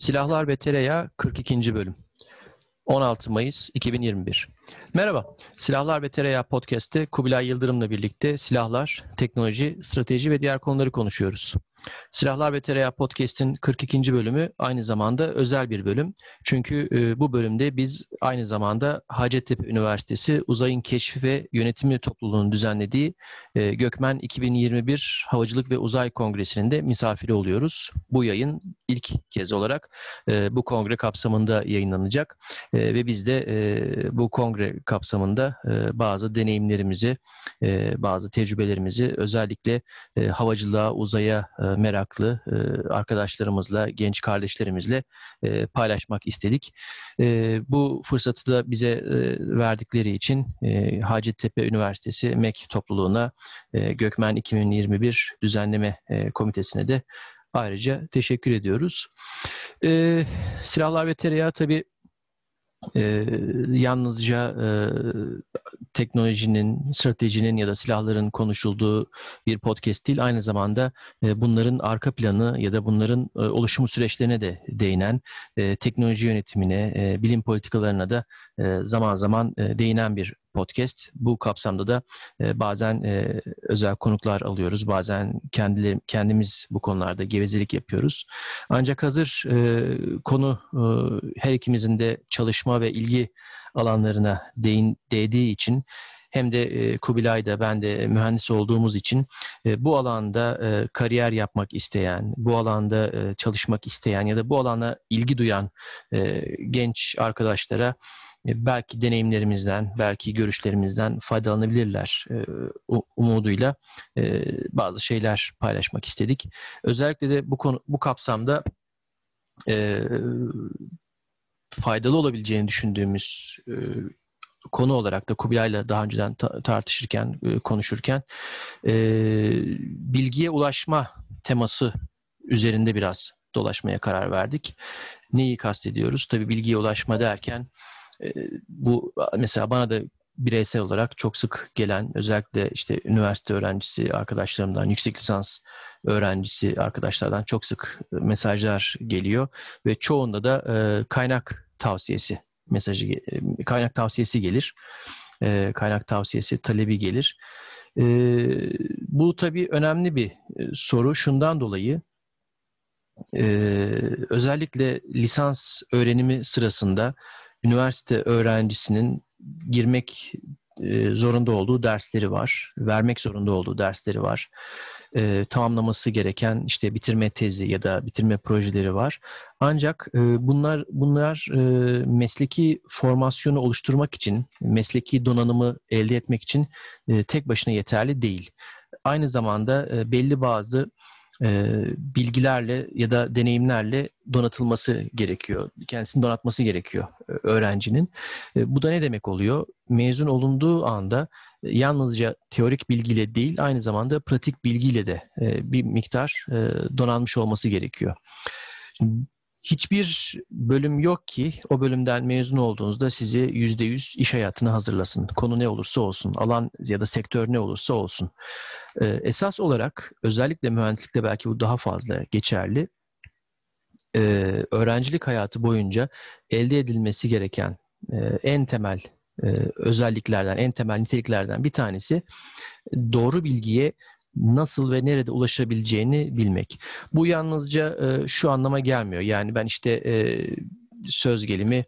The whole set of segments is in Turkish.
Silahlar ve Tereyağı 42. bölüm. 16 Mayıs 2021. Merhaba, Silahlar ve Tereyağı Podcast'te Kubilay Yıldırım'la birlikte silahlar, teknoloji, strateji ve diğer konuları konuşuyoruz. Silahlar ve Tereyağı Podcast'in 42. bölümü aynı zamanda özel bir bölüm. Çünkü e, bu bölümde biz aynı zamanda Hacettepe Üniversitesi Uzayın Keşfi ve Yönetimi Topluluğu'nun düzenlediği e, Gökmen 2021 Havacılık ve Uzay Kongresi'nin de misafiri oluyoruz. Bu yayın ilk kez olarak e, bu kongre kapsamında yayınlanacak e, ve biz de e, bu kongre kapsamında e, bazı deneyimlerimizi, e, bazı tecrübelerimizi özellikle e, havacılığa, uzaya e, meraklı e, arkadaşlarımızla, genç kardeşlerimizle e, paylaşmak istedik. E, bu fırsatı da bize verdikleri için Hacettepe Üniversitesi MEK topluluğuna, Gökmen 2021 düzenleme komitesine de ayrıca teşekkür ediyoruz. Silahlar ve tereyağı tabii e, yalnızca e, teknolojinin, stratejinin ya da silahların konuşulduğu bir podcast değil. Aynı zamanda e, bunların arka planı ya da bunların e, oluşumu süreçlerine de değinen, e, teknoloji yönetimine, e, bilim politikalarına da zaman zaman e, değinen bir podcast. Bu kapsamda da e, bazen e, özel konuklar alıyoruz, bazen kendileri, kendimiz bu konularda gevezelik yapıyoruz. Ancak hazır e, konu e, her ikimizin de çalışma ve ilgi alanlarına değin, değdiği için hem de e, Kubilay'da ben de mühendis olduğumuz için e, bu alanda e, kariyer yapmak isteyen, bu alanda e, çalışmak isteyen ya da bu alana ilgi duyan e, genç arkadaşlara e, belki deneyimlerimizden, belki görüşlerimizden faydalanabilirler e, umuduyla e, bazı şeyler paylaşmak istedik. Özellikle de bu konu bu kapsamda e, faydalı olabileceğini düşündüğümüz e, konu olarak da Kubilay'la daha önceden ta- tartışırken, e, konuşurken e, bilgiye ulaşma teması üzerinde biraz dolaşmaya karar verdik. Neyi kastediyoruz? Tabii bilgiye ulaşma derken e, bu mesela bana da bireysel olarak çok sık gelen özellikle işte üniversite öğrencisi arkadaşlarımdan, yüksek lisans öğrencisi arkadaşlardan çok sık mesajlar geliyor ve çoğunda da e, kaynak tavsiyesi mesajı e, kaynak tavsiyesi gelir. E, kaynak tavsiyesi talebi gelir. E, bu tabii önemli bir soru şundan dolayı özellikle lisans öğrenimi sırasında üniversite öğrencisinin girmek zorunda olduğu dersleri var, vermek zorunda olduğu dersleri var e, tamamlaması gereken işte bitirme tezi ya da bitirme projeleri var. Ancak e, bunlar bunlar e, mesleki formasyonu oluşturmak için, mesleki donanımı elde etmek için e, tek başına yeterli değil. Aynı zamanda e, belli bazı e, bilgilerle ya da deneyimlerle donatılması gerekiyor. Kendisini donatması gerekiyor e, öğrencinin. E, bu da ne demek oluyor? Mezun olunduğu anda yalnızca teorik bilgiyle değil aynı zamanda pratik bilgiyle de e, bir miktar e, donanmış olması gerekiyor. Hiçbir bölüm yok ki o bölümden mezun olduğunuzda sizi yüzde yüz iş hayatına hazırlasın. Konu ne olursa olsun, alan ya da sektör ne olursa olsun. E, esas olarak özellikle mühendislikte belki bu daha fazla geçerli. Öğrencilik hayatı boyunca elde edilmesi gereken en temel e, özelliklerden, en temel niteliklerden bir tanesi doğru bilgiye nasıl ve nerede ulaşabileceğini bilmek. Bu yalnızca e, şu anlama gelmiyor. Yani ben işte e, söz gelimi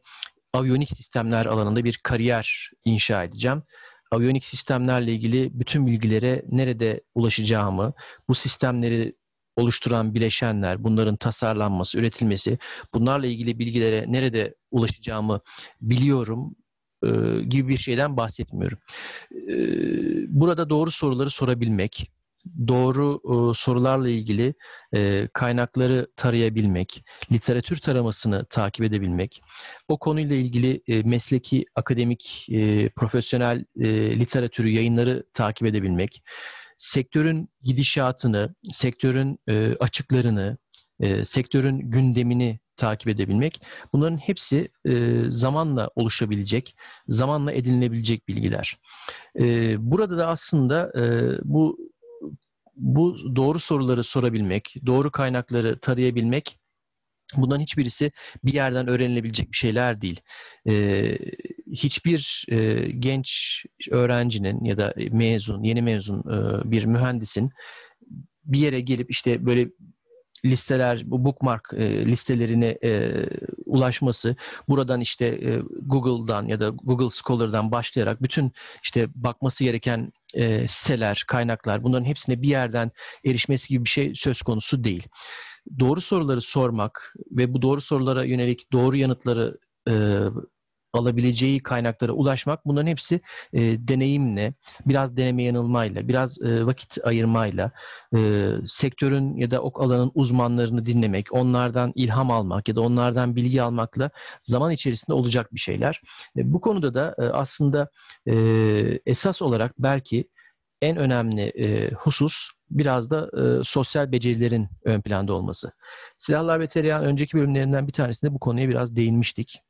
aviyonik sistemler alanında bir kariyer inşa edeceğim. Aviyonik sistemlerle ilgili bütün bilgilere nerede ulaşacağımı, bu sistemleri oluşturan bileşenler, bunların tasarlanması, üretilmesi, bunlarla ilgili bilgilere nerede ulaşacağımı biliyorum e, gibi bir şeyden bahsetmiyorum. E, burada doğru soruları sorabilmek, doğru e, sorularla ilgili e, kaynakları tarayabilmek, literatür taramasını takip edebilmek, o konuyla ilgili e, mesleki, akademik, e, profesyonel e, literatürü, yayınları takip edebilmek, sektörün gidişatını, sektörün e, açıklarını, e, sektörün gündemini takip edebilmek. Bunların hepsi e, zamanla oluşabilecek, zamanla edinilebilecek bilgiler. E, burada da aslında e, bu bu doğru soruları sorabilmek, doğru kaynakları tarayabilmek Bunların hiçbirisi bir yerden öğrenilebilecek bir şeyler değil. Ee, hiçbir e, genç öğrencinin ya da mezun, yeni mezun e, bir mühendisin bir yere gelip işte böyle listeler, bu bookmark e, listelerine e, ulaşması, buradan işte e, Google'dan ya da Google Scholar'dan başlayarak bütün işte bakması gereken e, siteler, kaynaklar bunların hepsine bir yerden erişmesi gibi bir şey söz konusu değil. Doğru soruları sormak ve bu doğru sorulara yönelik doğru yanıtları e, alabileceği kaynaklara ulaşmak bunların hepsi e, deneyimle, biraz deneme yanılmayla, biraz e, vakit ayırmayla, e, sektörün ya da ok alanın uzmanlarını dinlemek, onlardan ilham almak ya da onlardan bilgi almakla zaman içerisinde olacak bir şeyler. E, bu konuda da e, aslında e, esas olarak belki en önemli e, husus biraz da e, sosyal becerilerin ön planda olması. Silahlar ve Tereyağın önceki bölümlerinden bir tanesinde bu konuya biraz değinmiştik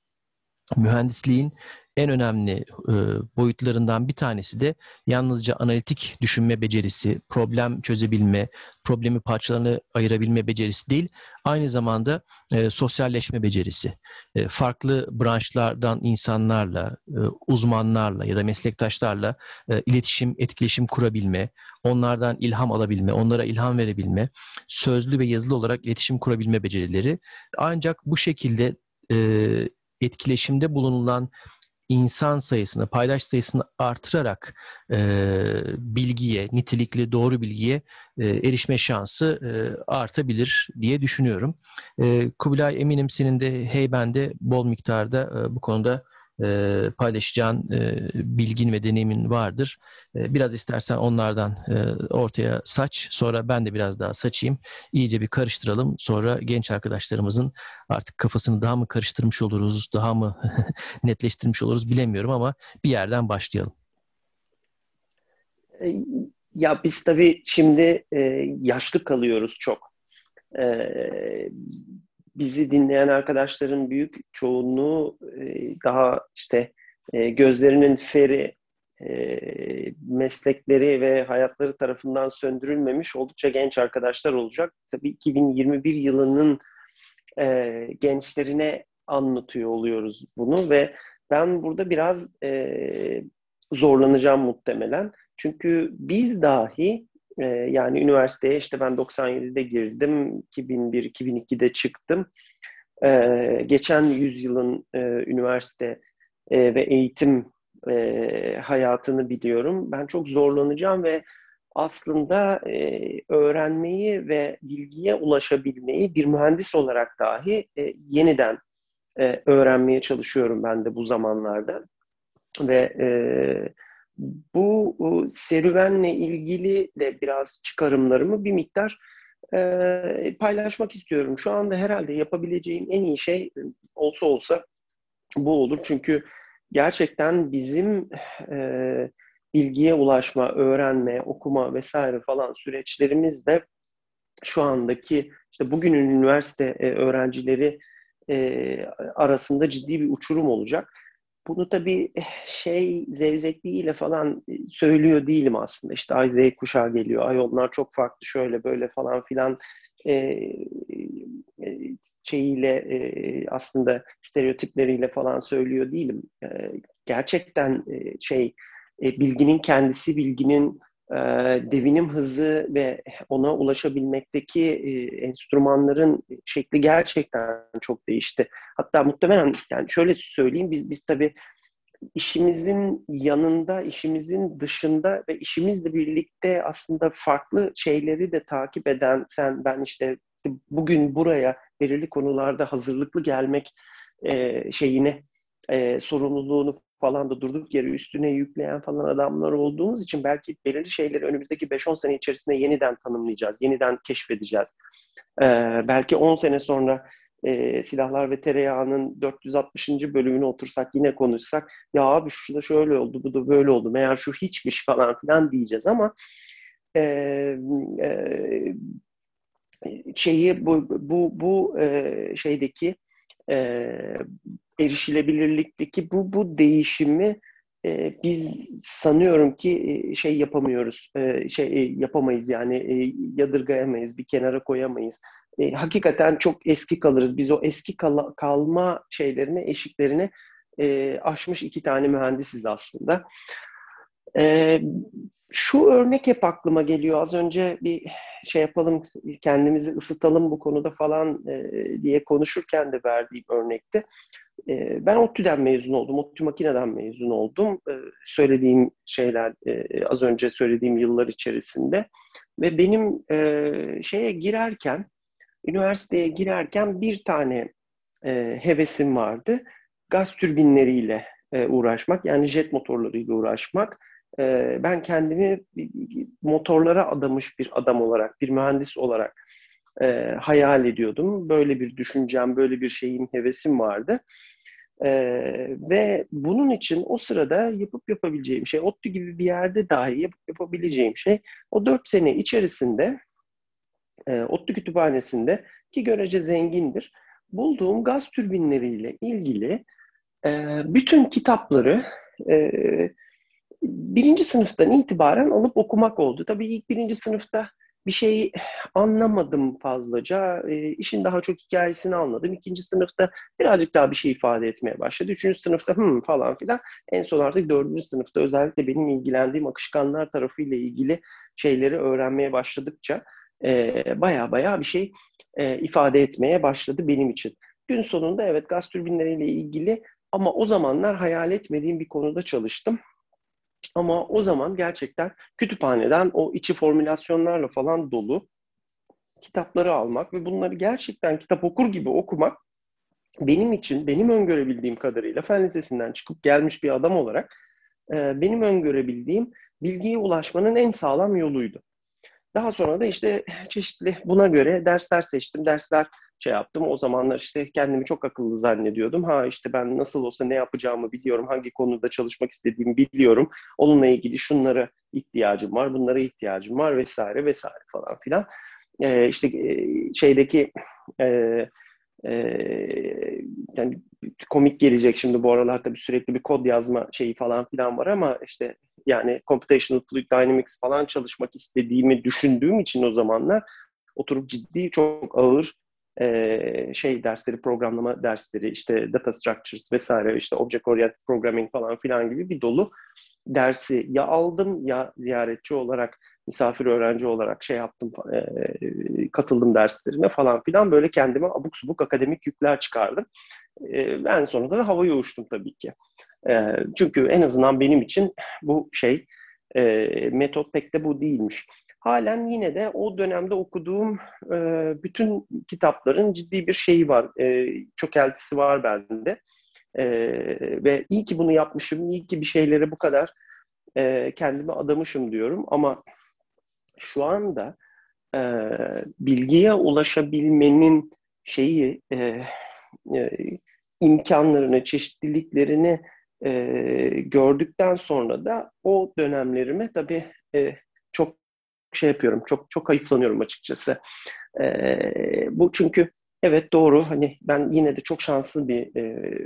mühendisliğin en önemli e, boyutlarından bir tanesi de yalnızca analitik düşünme becerisi, problem çözebilme, problemi parçalarını ayırabilme becerisi değil, aynı zamanda e, sosyalleşme becerisi. E, farklı branşlardan insanlarla, e, uzmanlarla ya da meslektaşlarla e, iletişim, etkileşim kurabilme, onlardan ilham alabilme, onlara ilham verebilme, sözlü ve yazılı olarak iletişim kurabilme becerileri. Ancak bu şekilde e, etkileşimde bulunulan insan sayısını, paydaş sayısını artırarak e, bilgiye, nitelikli doğru bilgiye e, erişme şansı e, artabilir diye düşünüyorum. E, Kubilay eminim senin de Heyben'de bol miktarda e, bu konuda e, paylaşacağın e, bilgin ve deneyimin vardır. E, biraz istersen onlardan e, ortaya saç. Sonra ben de biraz daha saçayım. İyice bir karıştıralım. Sonra genç arkadaşlarımızın artık kafasını daha mı karıştırmış oluruz, daha mı netleştirmiş oluruz bilemiyorum ama bir yerden başlayalım. E, ya biz tabii şimdi e, yaşlı kalıyoruz çok. E, bizi dinleyen arkadaşların büyük çoğunluğu e, daha işte e, gözlerinin feri, e, meslekleri ve hayatları tarafından söndürülmemiş oldukça genç arkadaşlar olacak. Tabii 2021 yılının gençlerine anlatıyor oluyoruz bunu ve ben burada biraz zorlanacağım muhtemelen. Çünkü biz dahi e, yani üniversiteye işte ben 97'de girdim, 2001-2002'de çıktım. E, geçen yüzyılın e, üniversite e, ve eğitim e, hayatını biliyorum. Ben çok zorlanacağım ve aslında öğrenmeyi ve bilgiye ulaşabilmeyi bir mühendis olarak dahi yeniden öğrenmeye çalışıyorum ben de bu zamanlarda. Ve bu serüvenle ilgili de biraz çıkarımlarımı bir miktar e, paylaşmak istiyorum. Şu anda herhalde yapabileceğim en iyi şey olsa olsa bu olur. Çünkü gerçekten bizim e, bilgiye ulaşma, öğrenme, okuma vesaire falan süreçlerimizde şu andaki işte bugünün üniversite e, öğrencileri e, arasında ciddi bir uçurum olacak. Bunu tabii eh, şey zevzekliğiyle falan e, söylüyor değilim aslında. İşte ay Z kuşağı geliyor, ay onlar çok farklı şöyle böyle falan filan e, e, şeyiyle e, aslında stereotipleriyle falan söylüyor değilim. E, gerçekten e, şey e, bilginin kendisi, bilginin e, devinim hızı ve ona ulaşabilmekteki e, enstrümanların şekli gerçekten çok değişti. Hatta muhtemelen yani şöyle söyleyeyim biz biz tabii işimizin yanında, işimizin dışında ve işimizle birlikte aslında farklı şeyleri de takip eden sen ben işte bugün buraya belirli konularda hazırlıklı gelmek e, şeyini e, sorumluluğunu falan da durduk yere üstüne yükleyen falan adamlar olduğumuz için belki belirli şeyleri önümüzdeki 5-10 sene içerisinde yeniden tanımlayacağız, yeniden keşfedeceğiz. Ee, belki 10 sene sonra e, Silahlar ve Tereyağı'nın 460. bölümüne otursak yine konuşsak ya abi şu da şöyle oldu, bu da böyle oldu, meğer şu hiçmiş falan filan diyeceğiz ama e, e, şeyi bu bu bu e, şeydeki e, erişilebilirlikteki bu bu değişimi e, biz sanıyorum ki e, şey yapamıyoruz, e, şey e, yapamayız yani e, yadırgayamayız, bir kenara koyamayız. e, hakikaten çok eski kalırız. Biz o eski kal- kalma şeylerini, eşiklerini e, aşmış iki tane mühendisiz aslında. E, şu örnek hep aklıma geliyor. Az önce bir şey yapalım, kendimizi ısıtalım bu konuda falan e, diye konuşurken de verdiğim örnekte. E, ben ODTÜ'den mezun oldum, ODTÜ makineden mezun oldum. E, söylediğim şeyler, e, az önce söylediğim yıllar içerisinde. Ve benim e, şeye girerken, üniversiteye girerken bir tane e, hevesim vardı. Gaz türbinleriyle e, uğraşmak, yani jet motorlarıyla uğraşmak ee, ben kendimi motorlara adamış bir adam olarak, bir mühendis olarak e, hayal ediyordum. Böyle bir düşüncem, böyle bir şeyim, hevesim vardı. Ee, ve bunun için o sırada yapıp yapabileceğim şey, ODTÜ gibi bir yerde dahi yapıp yapabileceğim şey, o dört sene içerisinde e, ODTÜ kütüphanesinde ki görece zengindir, bulduğum gaz türbinleriyle ilgili e, bütün kitapları e, birinci sınıftan itibaren alıp okumak oldu. Tabii ilk birinci sınıfta bir şeyi anlamadım fazlaca. E, işin daha çok hikayesini anladım. İkinci sınıfta birazcık daha bir şey ifade etmeye başladı. Üçüncü sınıfta hmm falan filan. En son artık dördüncü sınıfta özellikle benim ilgilendiğim akışkanlar tarafıyla ilgili şeyleri öğrenmeye başladıkça e, baya baya bir şey e, ifade etmeye başladı benim için. Gün sonunda evet gaz türbinleriyle ilgili ama o zamanlar hayal etmediğim bir konuda çalıştım. Ama o zaman gerçekten kütüphaneden o içi formülasyonlarla falan dolu kitapları almak ve bunları gerçekten kitap okur gibi okumak benim için, benim öngörebildiğim kadarıyla fen lisesinden çıkıp gelmiş bir adam olarak e, benim öngörebildiğim bilgiye ulaşmanın en sağlam yoluydu. Daha sonra da işte çeşitli buna göre dersler seçtim. Dersler şey yaptım. O zamanlar işte kendimi çok akıllı zannediyordum. Ha işte ben nasıl olsa ne yapacağımı biliyorum. Hangi konuda çalışmak istediğimi biliyorum. Onunla ilgili şunlara ihtiyacım var. Bunlara ihtiyacım var vesaire vesaire falan filan. Ee, işte e, şeydeki e, e, yani komik gelecek şimdi bu aralar tabii sürekli bir kod yazma şeyi falan filan var ama işte yani computational fluid dynamics falan çalışmak istediğimi düşündüğüm için o zamanlar oturup ciddi çok ağır e, şey dersleri, programlama dersleri, işte data structures vesaire, işte object oriented programming falan filan gibi bir dolu dersi ya aldım ya ziyaretçi olarak, misafir öğrenci olarak şey yaptım, katıldım derslerine falan filan böyle kendime abuk subuk akademik yükler çıkardım. E, ben sonunda da havaya uçtum tabii ki. Çünkü en azından benim için bu şey metot pek de bu değilmiş halen yine de o dönemde okuduğum e, bütün kitapların ciddi bir şeyi var, e, çökeltisi var bende. E, ve iyi ki bunu yapmışım, iyi ki bir şeylere bu kadar e, kendime adamışım diyorum. Ama şu anda e, bilgiye ulaşabilmenin şeyi, e, e, imkanlarını, çeşitliliklerini e, gördükten sonra da o dönemlerime tabii e, çok şey yapıyorum. Çok çok hayıflanıyorum açıkçası. E, bu çünkü evet doğru. Hani ben yine de çok şanslı bir e,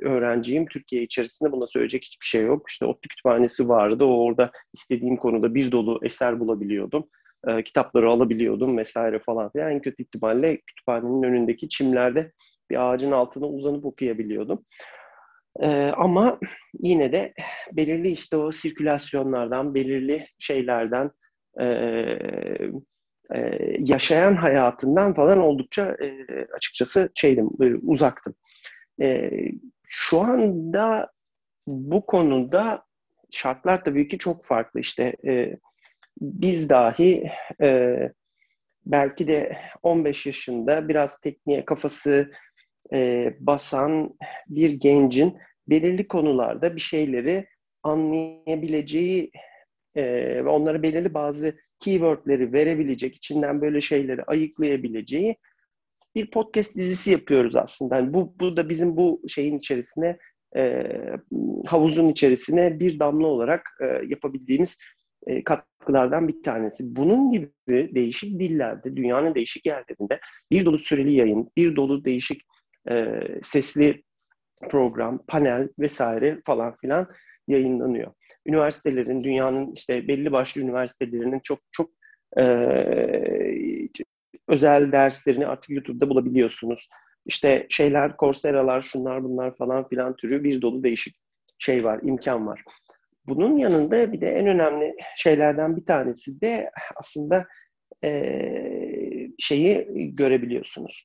öğrenciyim. Türkiye içerisinde buna söyleyecek hiçbir şey yok. İşte ODTÜ kütüphanesi vardı. O orada istediğim konuda bir dolu eser bulabiliyordum. E, kitapları alabiliyordum vesaire falan. Yani en kötü ihtimalle kütüphanenin önündeki çimlerde bir ağacın altına uzanıp okuyabiliyordum. Ee, ama yine de belirli işte o sirkülasyonlardan, belirli şeylerden, e, e, yaşayan hayatından falan oldukça e, açıkçası şeydim, e, uzaktım. E, şu anda bu konuda şartlar tabii ki çok farklı. İşte e, biz dahi e, belki de 15 yaşında biraz tekniğe kafası e, basan bir gencin belirli konularda bir şeyleri anlayabileceği ve onlara belirli bazı keywordleri verebilecek, içinden böyle şeyleri ayıklayabileceği bir podcast dizisi yapıyoruz aslında. Yani bu, bu da bizim bu şeyin içerisine, e, havuzun içerisine bir damla olarak e, yapabildiğimiz e, katkılardan bir tanesi. Bunun gibi değişik dillerde, dünyanın değişik yerlerinde bir dolu süreli yayın, bir dolu değişik e, sesli program, panel vesaire falan filan yayınlanıyor. Üniversitelerin, dünyanın işte belli başlı üniversitelerinin çok çok e, özel derslerini artık YouTube'da bulabiliyorsunuz. İşte şeyler, Coursera'lar, şunlar bunlar falan filan türü bir dolu değişik şey var, imkan var. Bunun yanında bir de en önemli şeylerden bir tanesi de aslında e, şeyi görebiliyorsunuz.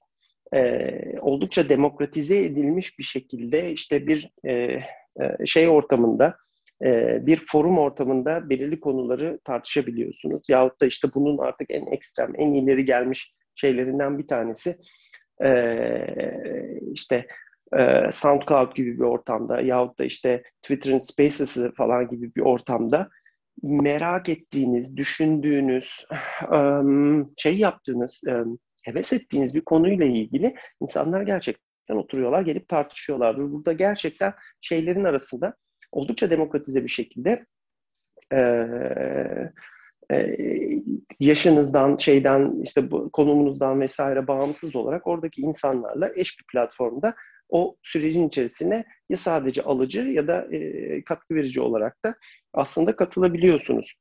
E, oldukça demokratize edilmiş bir şekilde işte bir e, e, şey ortamında, e, bir forum ortamında belirli konuları tartışabiliyorsunuz. Yahut da işte bunun artık en ekstrem, en ileri gelmiş şeylerinden bir tanesi e, işte SoundCloud gibi bir ortamda yahut da işte Twitter'ın Spaces'ı falan gibi bir ortamda merak ettiğiniz, düşündüğünüz, şey yaptığınız, heves ettiğiniz bir konuyla ilgili insanlar gerçekten oturuyorlar, gelip tartışıyorlar. Burada gerçekten şeylerin arasında oldukça demokratize bir şekilde yaşınızdan, şeyden, işte bu konumunuzdan vesaire bağımsız olarak oradaki insanlarla eş bir platformda o sürecin içerisine ya sadece alıcı ya da e, katkı verici olarak da aslında katılabiliyorsunuz.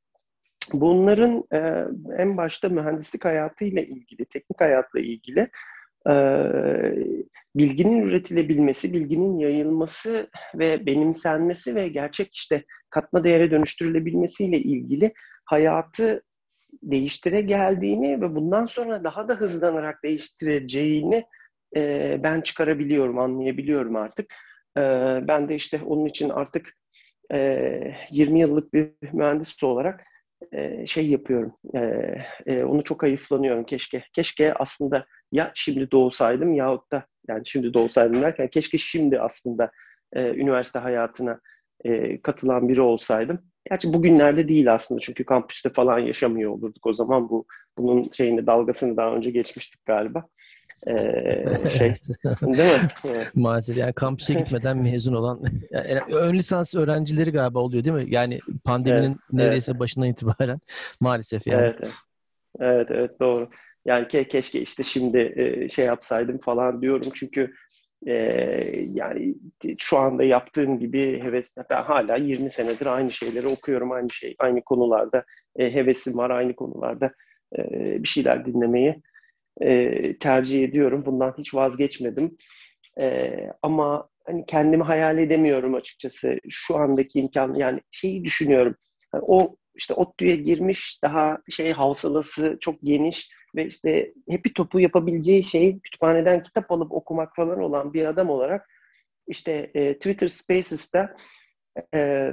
Bunların e, en başta mühendislik hayatıyla ilgili, teknik hayatla ilgili e, bilginin üretilebilmesi, bilginin yayılması ve benimsenmesi ve gerçek işte katma değere dönüştürülebilmesiyle ilgili hayatı değiştire geldiğini ve bundan sonra daha da hızlanarak değiştireceğini e, ben çıkarabiliyorum, anlayabiliyorum artık. E, ben de işte onun için artık e, 20 yıllık bir mühendis olarak e, şey yapıyorum. E, e, onu çok ayıflanıyorum keşke. Keşke aslında ya şimdi doğsaydım yahut da yani şimdi doğsaydım derken keşke şimdi aslında e, üniversite hayatına e, katılan biri olsaydım. Gerçi bugünlerde değil aslında çünkü kampüste falan yaşamıyor olurduk o zaman bu bunun şeyini dalgasını daha önce geçmiştik galiba ee, şey değil mi? Evet. Maalesef yani kampüse gitmeden mezun olan yani ön lisans öğrencileri galiba oluyor değil mi? Yani pandeminin evet, neredeyse evet. başından itibaren maalesef yani. Evet, evet. Evet, evet doğru. Yani ke keşke işte şimdi e, şey yapsaydım falan diyorum çünkü e, yani şu anda yaptığım gibi heves ben hala 20 senedir aynı şeyleri okuyorum aynı şey aynı konularda e, hevesim var aynı konularda e, bir şeyler dinlemeyi e, tercih ediyorum. Bundan hiç vazgeçmedim. E, ama hani kendimi hayal edemiyorum açıkçası. Şu andaki imkan yani şeyi düşünüyorum. Yani o işte ODTÜ'ye girmiş daha şey havsalası çok geniş ve işte hepi topu yapabileceği şey kütüphaneden kitap alıp okumak falan olan bir adam olarak işte e, Twitter Spaces'ta e,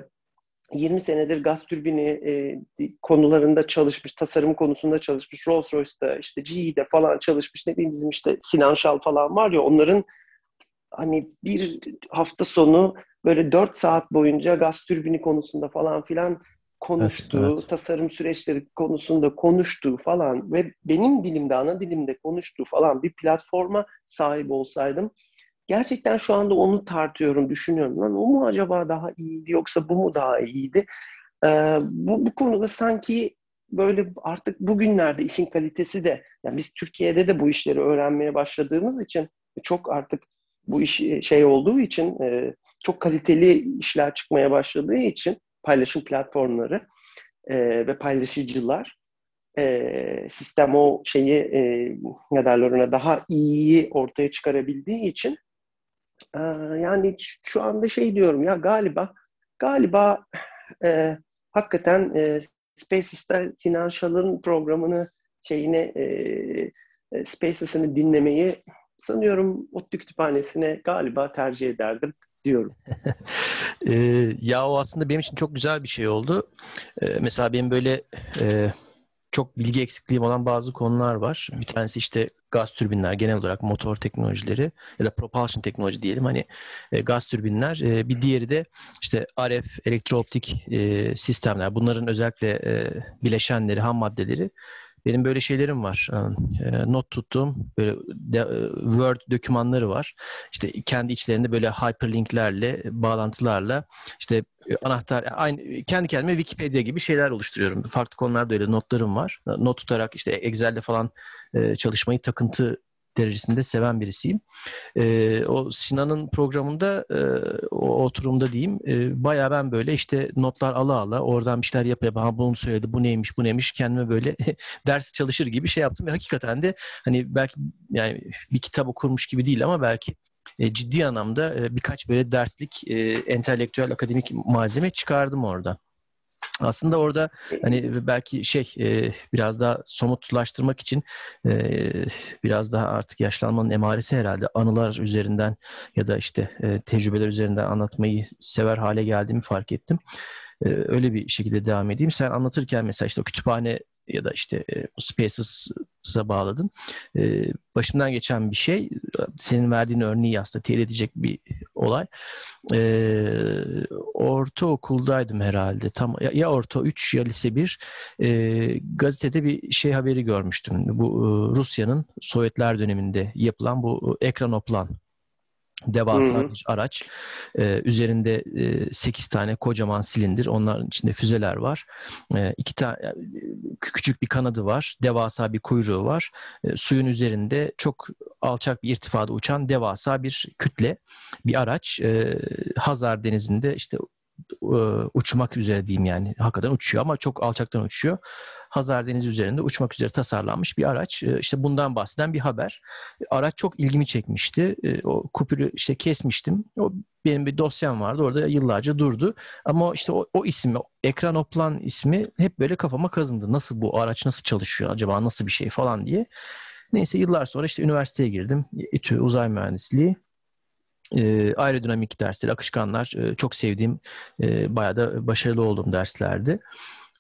20 senedir gaz türbini e, konularında çalışmış, tasarım konusunda çalışmış, Rolls-Royce'da, işte GE'de falan çalışmış. Ne bileyim bizim işte Sinan Şal falan var ya onların hani bir hafta sonu böyle 4 saat boyunca gaz türbini konusunda falan filan konuştuğu, evet, evet. tasarım süreçleri konusunda konuştuğu falan ve benim dilimde, ana dilimde konuştuğu falan bir platforma sahip olsaydım gerçekten şu anda onu tartıyorum, düşünüyorum. Lan o mu acaba daha iyiydi yoksa bu mu daha iyiydi? Ee, bu, bu konuda sanki böyle artık bugünlerde işin kalitesi de, yani biz Türkiye'de de bu işleri öğrenmeye başladığımız için çok artık bu iş e, şey olduğu için e, çok kaliteli işler çıkmaya başladığı için paylaşım platformları e, ve paylaşıcılar e, sistem o şeyi e, ne derler ona daha iyi ortaya çıkarabildiği için ee, yani şu anda şey diyorum ya galiba galiba e, hakikaten e, Spaces'ta Sinan Şal'ın programını şeyini e, e, Spaces'ını dinlemeyi sanıyorum ODTÜ kütüphanesine galiba tercih ederdim diyorum. e, ya o aslında benim için çok güzel bir şey oldu. E, mesela benim böyle e, çok bilgi eksikliğim olan bazı konular var. Bir tanesi işte gaz türbinler genel olarak motor teknolojileri ya da propulsion teknoloji diyelim hani e, gaz türbinler. E, bir diğeri de işte RF elektrooptik e, sistemler. Bunların özellikle e, bileşenleri, ham maddeleri benim böyle şeylerim var. Not tuttuğum böyle Word dokümanları var. İşte kendi içlerinde böyle hyperlinklerle, bağlantılarla işte anahtar aynı kendi kendime Wikipedia gibi şeyler oluşturuyorum. Farklı konularda öyle notlarım var. Not tutarak işte Excel'de falan çalışmayı takıntı derecesinde seven birisiyim. E, o Sinan'ın programında e, o oturumda diyeyim e, bayağı ben böyle işte notlar ala ala oradan bir şeyler yapa yapa ha bunu söyledi bu neymiş bu neymiş kendime böyle ders çalışır gibi şey yaptım ve hakikaten de hani belki yani bir kitap okurmuş gibi değil ama belki e, ciddi anlamda e, birkaç böyle derslik e, entelektüel akademik malzeme çıkardım orada. Aslında orada hani belki şey e, biraz daha somutlaştırmak için e, biraz daha artık yaşlanmanın emaresi herhalde anılar üzerinden ya da işte e, tecrübeler üzerinden anlatmayı sever hale geldiğimi fark ettim. Öyle bir şekilde devam edeyim. Sen anlatırken mesela işte o kütüphane ya da işte e, Spaces'a bağladın. E, başımdan geçen bir şey, senin verdiğin örneği aslında teyit edecek bir olay. E, ortaokuldaydım herhalde. Tam ya, ya orta 3 ya lise 1 e, gazetede bir şey haberi görmüştüm. Bu e, Rusya'nın Sovyetler döneminde yapılan bu ekranoplan devasa bir araç. Ee, üzerinde e, 8 tane kocaman silindir. Onların içinde füzeler var. Ee, iki tane küçük bir kanadı var. Devasa bir kuyruğu var. Ee, suyun üzerinde çok alçak bir irtifada uçan devasa bir kütle, bir araç. Ee, Hazar Denizi'nde işte uçmak üzere diyeyim yani. Hakikaten uçuyor ama çok alçaktan uçuyor. Hazar Denizi üzerinde uçmak üzere tasarlanmış bir araç. İşte bundan bahseden bir haber. Araç çok ilgimi çekmişti. O kupürü işte kesmiştim. O benim bir dosyam vardı. Orada yıllarca durdu. Ama işte o, o ismi, ekran oplan ismi hep böyle kafama kazındı. Nasıl bu araç nasıl çalışıyor acaba nasıl bir şey falan diye. Neyse yıllar sonra işte üniversiteye girdim. İTÜ Uzay Mühendisliği. E, aerodinamik dersleri, akışkanlar e, çok sevdiğim, e, bayağı da başarılı olduğum derslerdi.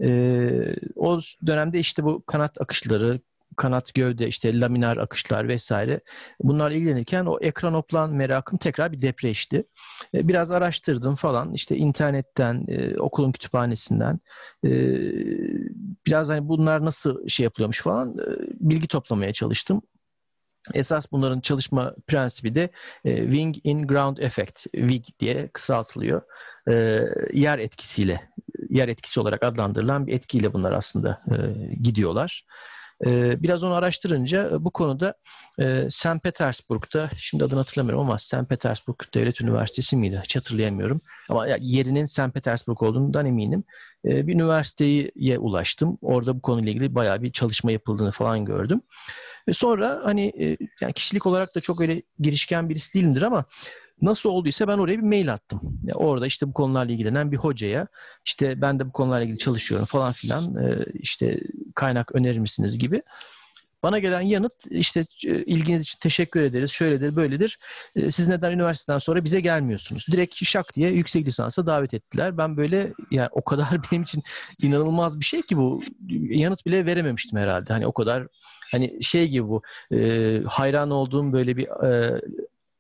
E, o dönemde işte bu kanat akışları, kanat gövde işte laminar akışlar vesaire bunlarla ilgilenirken o ekranoplan merakım tekrar bir depreşti. E, biraz araştırdım falan işte internetten, e, okulun kütüphanesinden e, biraz hani bunlar nasıl şey yapılıyormuş falan e, bilgi toplamaya çalıştım. Esas bunların çalışma prensibi de e, Wing in Ground Effect, WIG diye kısaltılıyor. E, yer etkisiyle, yer etkisi olarak adlandırılan bir etkiyle bunlar aslında e, gidiyorlar. E, biraz onu araştırınca bu konuda e, St. Petersburg'da, şimdi adını hatırlamıyorum ama St. Petersburg Devlet Üniversitesi miydi? Hiç hatırlayamıyorum. Ama yerinin St. Petersburg olduğundan eminim. E, bir üniversiteye ulaştım. Orada bu konuyla ilgili bayağı bir çalışma yapıldığını falan gördüm. Ve sonra hani e, yani kişilik olarak da çok öyle girişken birisi değilimdir ama nasıl olduysa ben oraya bir mail attım. Yani orada işte bu konularla ilgilenen bir hocaya işte ben de bu konularla ilgili çalışıyorum falan filan e, işte kaynak önerir misiniz gibi. Bana gelen yanıt işte e, ilginiz için teşekkür ederiz, şöyledir, böyledir. Siz neden üniversiteden sonra bize gelmiyorsunuz? Direkt şak diye yüksek lisansa davet ettiler. Ben böyle yani o kadar benim için inanılmaz bir şey ki bu yanıt bile verememiştim herhalde. Hani o kadar Hani şey gibi bu e, hayran olduğum böyle bir e,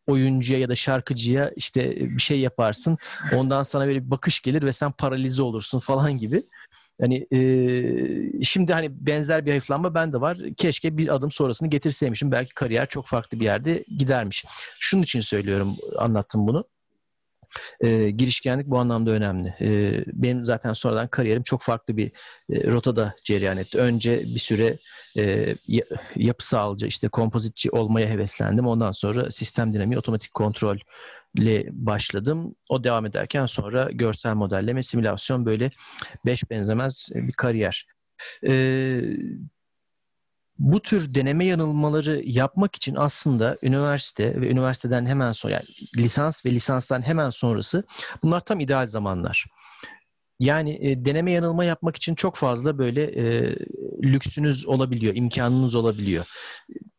oyuncuya ya da şarkıcıya işte bir şey yaparsın. Ondan sana böyle bir bakış gelir ve sen paralize olursun falan gibi. Hani e, şimdi hani benzer bir hayıflanma bende var. Keşke bir adım sonrasını getirseymişim. Belki kariyer çok farklı bir yerde gidermiş. Şunun için söylüyorum, anlattım bunu. E, girişkenlik bu anlamda önemli. E, benim zaten sonradan kariyerim çok farklı bir e, rotada cereyan etti. Önce bir süre e, yapısalcı, işte kompozitçi olmaya heveslendim. Ondan sonra sistem dinamiği, otomatik kontrol ile başladım. O devam ederken sonra görsel modelleme, simülasyon böyle beş benzemez bir kariyer. Ee, bu tür deneme yanılmaları yapmak için aslında üniversite ve üniversiteden hemen sonra yani lisans ve lisanstan hemen sonrası bunlar tam ideal zamanlar. Yani e, deneme yanılma yapmak için çok fazla böyle e, lüksünüz olabiliyor, imkanınız olabiliyor.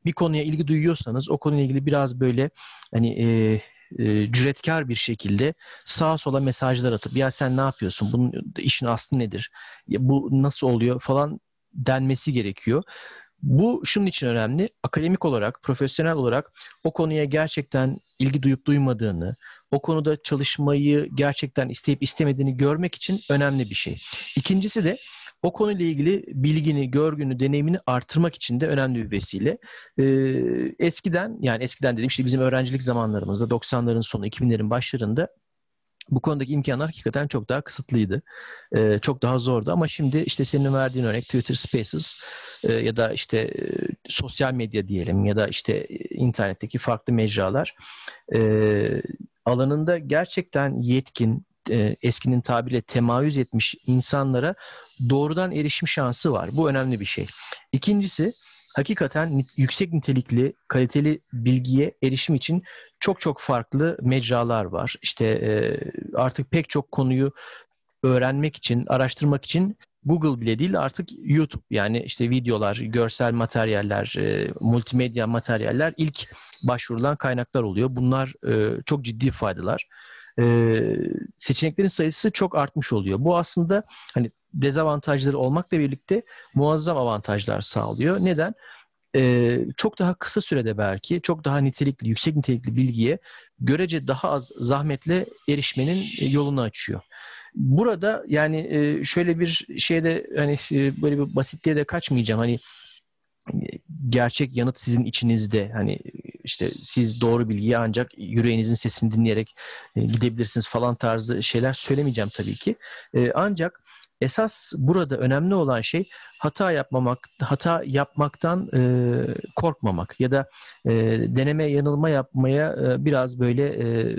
Bir konuya ilgi duyuyorsanız o konuyla ilgili biraz böyle hani e, e, cüretkar bir şekilde sağa sola mesajlar atıp ya sen ne yapıyorsun? Bunun işin aslı nedir? Ya bu nasıl oluyor falan denmesi gerekiyor. Bu şunun için önemli. Akademik olarak, profesyonel olarak o konuya gerçekten ilgi duyup duymadığını, o konuda çalışmayı gerçekten isteyip istemediğini görmek için önemli bir şey. İkincisi de o konuyla ilgili bilgini, görgünü, deneyimini artırmak için de önemli bir vesile. Ee, eskiden, yani eskiden dedim işte bizim öğrencilik zamanlarımızda 90'ların sonu, 2000'lerin başlarında bu konudaki imkanlar hakikaten çok daha kısıtlıydı. Ee, çok daha zordu ama şimdi işte senin verdiğin örnek Twitter Spaces e, ya da işte e, sosyal medya diyelim ya da işte e, internetteki farklı mecralar e, alanında gerçekten yetkin, e, eskinin tabiriyle temayüz etmiş insanlara doğrudan erişim şansı var. Bu önemli bir şey. İkincisi hakikaten yüksek nitelikli, kaliteli bilgiye erişim için çok çok farklı mecralar var. İşte e, artık pek çok konuyu öğrenmek için, araştırmak için Google bile değil artık YouTube yani işte videolar, görsel materyaller, e, multimedya materyaller ilk başvurulan kaynaklar oluyor. Bunlar e, çok ciddi faydalar. E, seçeneklerin sayısı çok artmış oluyor. Bu aslında hani dezavantajları olmakla birlikte muazzam avantajlar sağlıyor. Neden? Ee, çok daha kısa sürede belki çok daha nitelikli, yüksek nitelikli bilgiye görece daha az zahmetle erişmenin yolunu açıyor. Burada yani e, şöyle bir şeyde hani e, böyle bir basitliğe de kaçmayacağım. Hani gerçek yanıt sizin içinizde. Hani işte siz doğru bilgiyi ancak yüreğinizin sesini dinleyerek e, gidebilirsiniz falan tarzı şeyler söylemeyeceğim tabii ki. Ancak esas burada önemli olan şey hata yapmamak, hata yapmaktan e, korkmamak ya da e, deneme yanılma yapmaya e, biraz böyle e,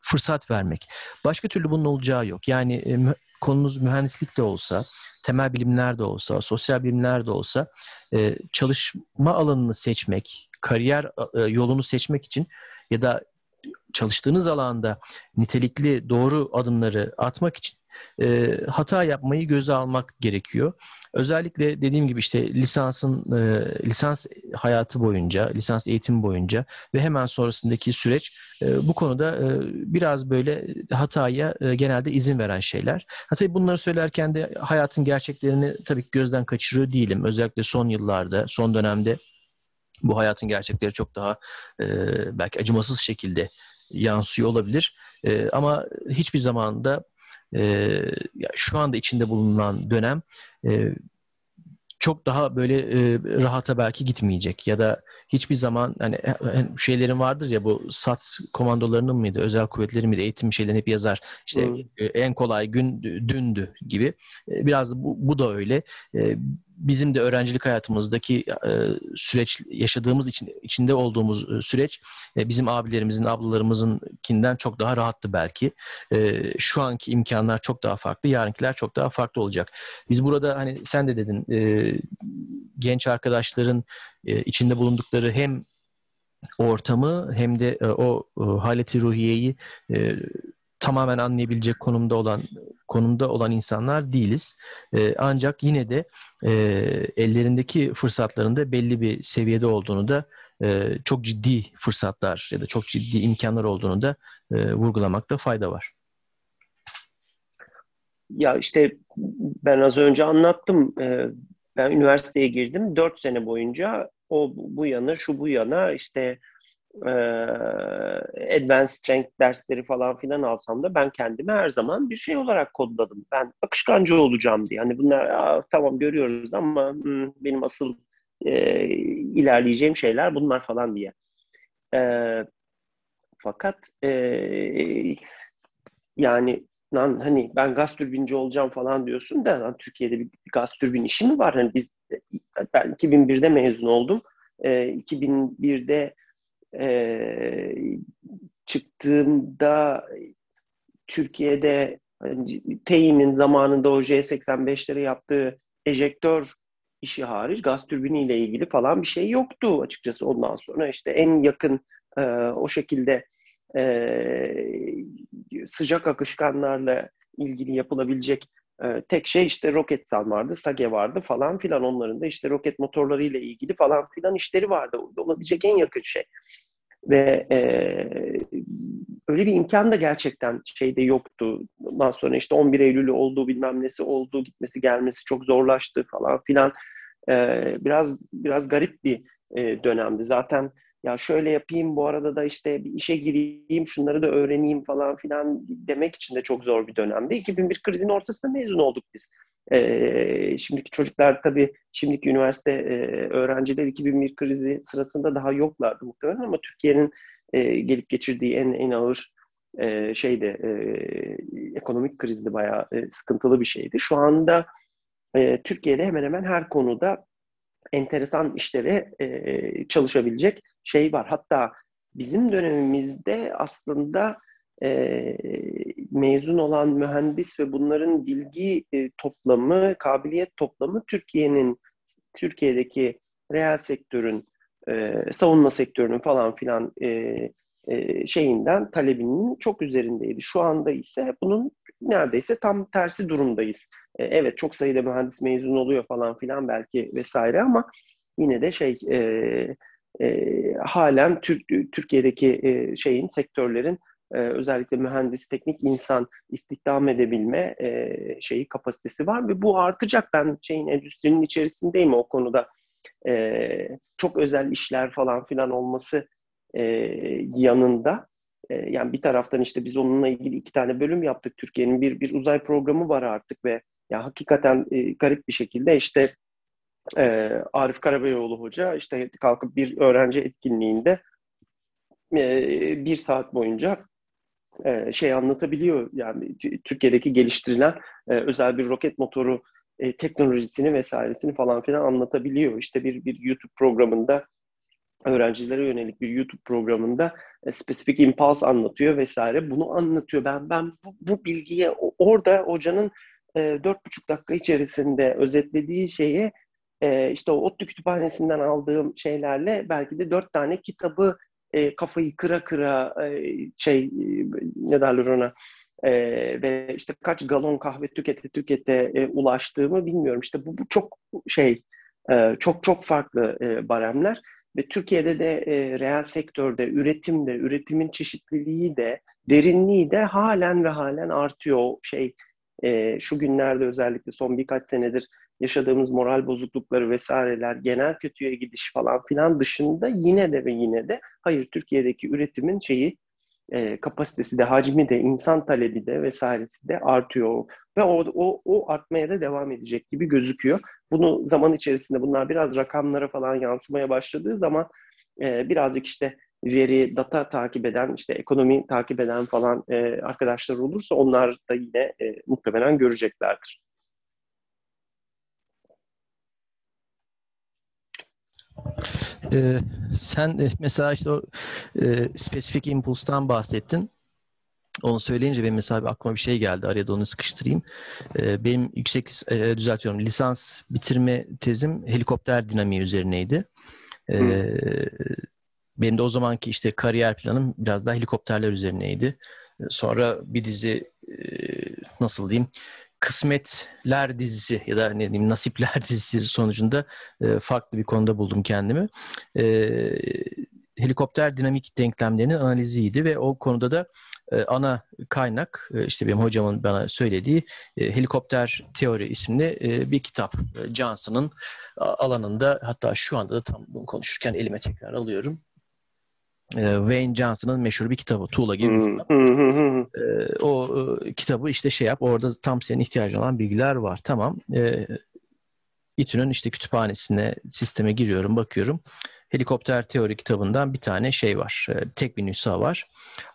fırsat vermek. Başka türlü bunun olacağı yok. Yani e, konunuz mühendislik de olsa, temel bilimler de olsa, sosyal bilimler de olsa e, çalışma alanını seçmek, kariyer e, yolunu seçmek için ya da çalıştığınız alanda nitelikli doğru adımları atmak için e, hata yapmayı göze almak gerekiyor. Özellikle dediğim gibi işte lisansın e, lisans hayatı boyunca, lisans eğitim boyunca ve hemen sonrasındaki süreç e, bu konuda e, biraz böyle hataya e, genelde izin veren şeyler. Ha, tabii bunları söylerken de hayatın gerçeklerini tabii ki gözden kaçırıyor değilim. Özellikle son yıllarda, son dönemde bu hayatın gerçekleri çok daha e, belki acımasız şekilde yansıyor olabilir. E, ama hiçbir zaman da e, şu anda içinde bulunan dönem e, çok daha böyle e, rahata belki gitmeyecek ya da hiçbir zaman hani şeylerin vardır ya bu SAT komandolarının mıydı, özel kuvvetlerin miydi, eğitim şeylerini hep yazar. İşte hmm. en kolay gün dündü gibi. Biraz bu, bu da öyle. Bizim de öğrencilik hayatımızdaki süreç yaşadığımız için içinde olduğumuz süreç bizim abilerimizin, ablalarımızınkinden çok daha rahattı belki. Şu anki imkanlar çok daha farklı, yarınkiler çok daha farklı olacak. Biz burada hani sen de dedin genç arkadaşların e, içinde bulundukları hem ortamı hem de e, o e, haleti ruhiyeyi e, tamamen anlayabilecek konumda olan konumda olan insanlar değiliz. E, ancak yine de e, ellerindeki fırsatların da belli bir seviyede olduğunu da e, çok ciddi fırsatlar ya da çok ciddi imkanlar olduğunu da e, vurgulamakta fayda var. Ya işte ben az önce anlattım. E, ben üniversiteye girdim. Dört sene boyunca o bu yana, şu bu yana işte e, advanced strength dersleri falan filan alsam da ben kendimi her zaman bir şey olarak kodladım. Ben akışkancı olacağım diye. Hani bunlar tamam görüyoruz ama hmm, benim asıl e, ilerleyeceğim şeyler bunlar falan diye. E, fakat e, yani lan hani ben gaz türbinci olacağım falan diyorsun da lan Türkiye'de bir, gaz türbin işi mi var? Hani biz ben 2001'de mezun oldum. E, 2001'de e, çıktığımda Türkiye'de hani, TEİ'nin zamanında o J85'lere yaptığı ejektör işi hariç gaz türbiniyle ilgili falan bir şey yoktu açıkçası ondan sonra. işte en yakın e, o şekilde e, sıcak akışkanlarla ilgili yapılabilecek e, tek şey işte Roketsan vardı, Sage vardı falan filan onların da işte roket motorları ile ilgili falan filan işleri vardı. Olabilecek en yakın şey. Ve e, öyle bir imkan da gerçekten şeyde yoktu. Ondan sonra işte 11 Eylül'ü oldu bilmem nesi oldu gitmesi gelmesi çok zorlaştı falan filan. E, biraz biraz garip bir e, dönemdi. Zaten ya şöyle yapayım bu arada da işte bir işe gireyim şunları da öğreneyim falan filan demek için de çok zor bir dönemde. 2001 krizin ortasında mezun olduk biz. Ee, şimdiki çocuklar tabii şimdiki üniversite e, öğrenciler 2001 krizi sırasında daha yoklardı muhtemelen ama Türkiye'nin e, gelip geçirdiği en en ağır e, şeyde e, ekonomik krizde bayağı e, sıkıntılı bir şeydi. Şu anda e, Türkiye'de hemen hemen her konuda enteresan işlere e, çalışabilecek şey var. Hatta bizim dönemimizde aslında e, mezun olan mühendis ve bunların bilgi e, toplamı, kabiliyet toplamı Türkiye'nin Türkiye'deki reel sektörün, e, savunma sektörünün falan filan e, e, şeyinden talebinin çok üzerindeydi. Şu anda ise bunun neredeyse tam tersi durumdayız. E, evet çok sayıda mühendis mezun oluyor falan filan belki vesaire ama yine de şey e, e, halen Türk, Türkiye'deki e, şeyin sektörlerin e, özellikle mühendis, teknik insan istihdam edebilme e, şeyi kapasitesi var ve bu artacak. Ben şeyin endüstrinin içerisindeyim o konuda. E, çok özel işler falan filan olması e, yanında e, yani bir taraftan işte biz onunla ilgili iki tane bölüm yaptık. Türkiye'nin bir bir uzay programı var artık ve ya hakikaten e, garip bir şekilde işte e, Arif Karabeyoğlu Hoca işte kalkıp bir öğrenci etkinliğinde e, bir saat boyunca e, şey anlatabiliyor. Yani Türkiye'deki geliştirilen e, özel bir roket motoru e, teknolojisini vesairesini falan filan anlatabiliyor. İşte bir bir YouTube programında öğrencilere yönelik bir YouTube programında e, Specific Impulse anlatıyor vesaire. Bunu anlatıyor. Ben ben bu, bu bilgiye orada hocanın dört e, buçuk dakika içerisinde özetlediği şeyi e, işte o ODTÜ kütüphanesinden aldığım şeylerle belki de dört tane kitabı e, kafayı kıra kıra şey ne derler ona ve işte kaç galon kahve tükete tükete ulaştığımı bilmiyorum. İşte bu, bu çok şey çok çok farklı e, baremler ve Türkiye'de de e, reel sektörde üretimde üretimin çeşitliliği de derinliği de halen ve halen artıyor. Şey e, şu günlerde özellikle son birkaç senedir yaşadığımız moral bozuklukları vesaireler, genel kötüye gidiş falan filan dışında yine de ve yine de hayır Türkiye'deki üretimin şeyi e, kapasitesi de, hacmi de, insan talebi de vesairesi de artıyor. Ve o, o, o artmaya da devam edecek gibi gözüküyor. Bunu zaman içerisinde bunlar biraz rakamlara falan yansımaya başladığı zaman e, birazcık işte veri, data takip eden, işte ekonomi takip eden falan e, arkadaşlar olursa onlar da yine e, muhtemelen göreceklerdir. Ee, sen mesela işte o e, spesifik impulstan bahsettin. Onu söyleyince benim mesela aklıma bir şey geldi. Araya da onu sıkıştırayım. Ee, benim yüksek e, düzeltiyorum. Lisans bitirme tezim helikopter dinamiği üzerineydi. Ee, benim de o zamanki işte kariyer planım biraz daha helikopterler üzerineydi. Sonra bir dizi e, nasıl diyeyim kısmetler dizisi ya da ne diyeyim nasipler dizisi sonucunda e, farklı bir konuda buldum kendimi. E, helikopter dinamik denklemlerinin analiziydi ve o konuda da ana kaynak işte benim hocamın bana söylediği helikopter teori isimli bir kitap. Johnson'ın alanında hatta şu anda da tam bunu konuşurken elime tekrar alıyorum. E, Wayne Johnson'ın meşhur bir kitabı Tuğla gibi bir kitap. e, o e, kitabı işte şey yap orada tam senin ihtiyacın olan bilgiler var. Tamam. E, İTÜ'nün işte kütüphanesine sisteme giriyorum bakıyorum. Helikopter teori kitabından bir tane şey var. E, tek bir nüsha var.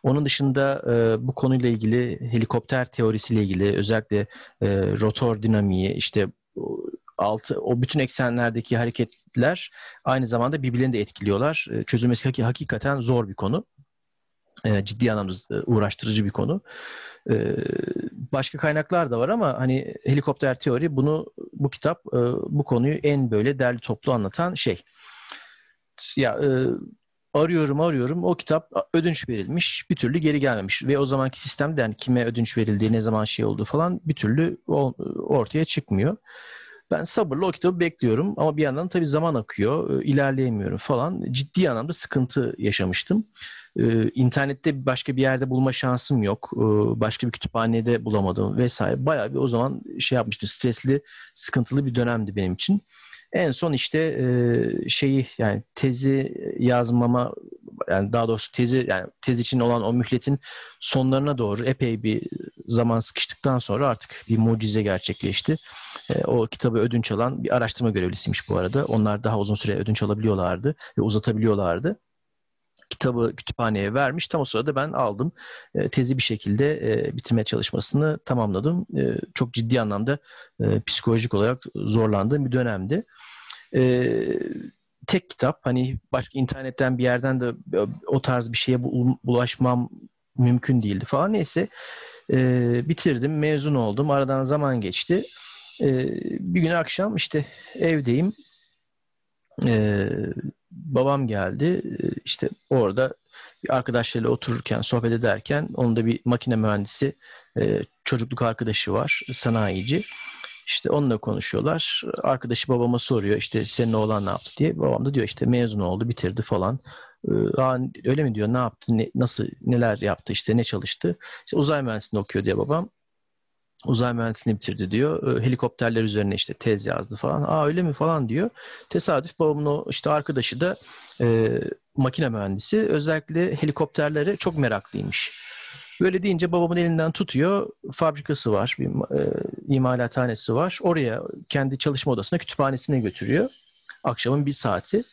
Onun dışında e, bu konuyla ilgili helikopter teorisiyle ilgili özellikle e, rotor dinamiği işte altı o bütün eksenlerdeki hareketler aynı zamanda birbirlerini de etkiliyorlar. E, çözülmesi hakikaten zor bir konu. E, ciddi anlamda e, uğraştırıcı bir konu. Başka kaynaklar da var ama hani helikopter teori bunu bu kitap bu konuyu en böyle derli toplu anlatan şey. Ya arıyorum arıyorum o kitap ödünç verilmiş bir türlü geri gelmemiş ve o zamanki sistemde yani kime ödünç verildiği ne zaman şey oldu falan bir türlü ortaya çıkmıyor. Ben sabırla o kitabı bekliyorum ama bir yandan tabii zaman akıyor, e, ilerleyemiyorum falan. Ciddi anlamda sıkıntı yaşamıştım. Ee, internette başka bir yerde bulma şansım yok. Ee, başka bir kütüphanede bulamadım vesaire. Bayağı bir o zaman şey yapmıştım. Stresli, sıkıntılı bir dönemdi benim için. En son işte e, şeyi yani tezi yazmama yani daha doğrusu tezi yani tez için olan o mühletin sonlarına doğru epey bir zaman sıkıştıktan sonra artık bir mucize gerçekleşti. E, o kitabı ödünç alan bir araştırma görevlisiymiş bu arada. Onlar daha uzun süre ödünç alabiliyorlardı ve uzatabiliyorlardı kitabı kütüphaneye vermiş. Tam o sırada ben aldım. E, tezi bir şekilde e, bitirme çalışmasını tamamladım. E, çok ciddi anlamda e, psikolojik olarak zorlandığım bir dönemdi. E, tek kitap hani başka internetten bir yerden de o tarz bir şeye bulaşmam mümkün değildi falan. Neyse e, bitirdim, mezun oldum. Aradan zaman geçti. E, bir gün akşam işte evdeyim. E, babam geldi. E, işte orada arkadaşlarıyla otururken, sohbet ederken onun da bir makine mühendisi e, çocukluk arkadaşı var, sanayici. İşte onunla konuşuyorlar. Arkadaşı babama soruyor işte senin oğlan ne yaptı diye. Babam da diyor işte mezun oldu, bitirdi falan. Ee, Aa, öyle mi diyor? Ne yaptı? Ne, nasıl neler yaptı? işte ne çalıştı? İşte uzay mühendisliğini okuyor diye babam. Uzay mühendisliğini bitirdi diyor. Ee, helikopterler üzerine işte tez yazdı falan. Aa öyle mi falan diyor. Tesadüf babamın o işte arkadaşı da e, makine mühendisi. Özellikle helikopterlere çok meraklıymış. Böyle deyince babamın elinden tutuyor. Fabrikası var, bir e, imalathanesi var. Oraya kendi çalışma odasına, kütüphanesine götürüyor. Akşamın bir saati.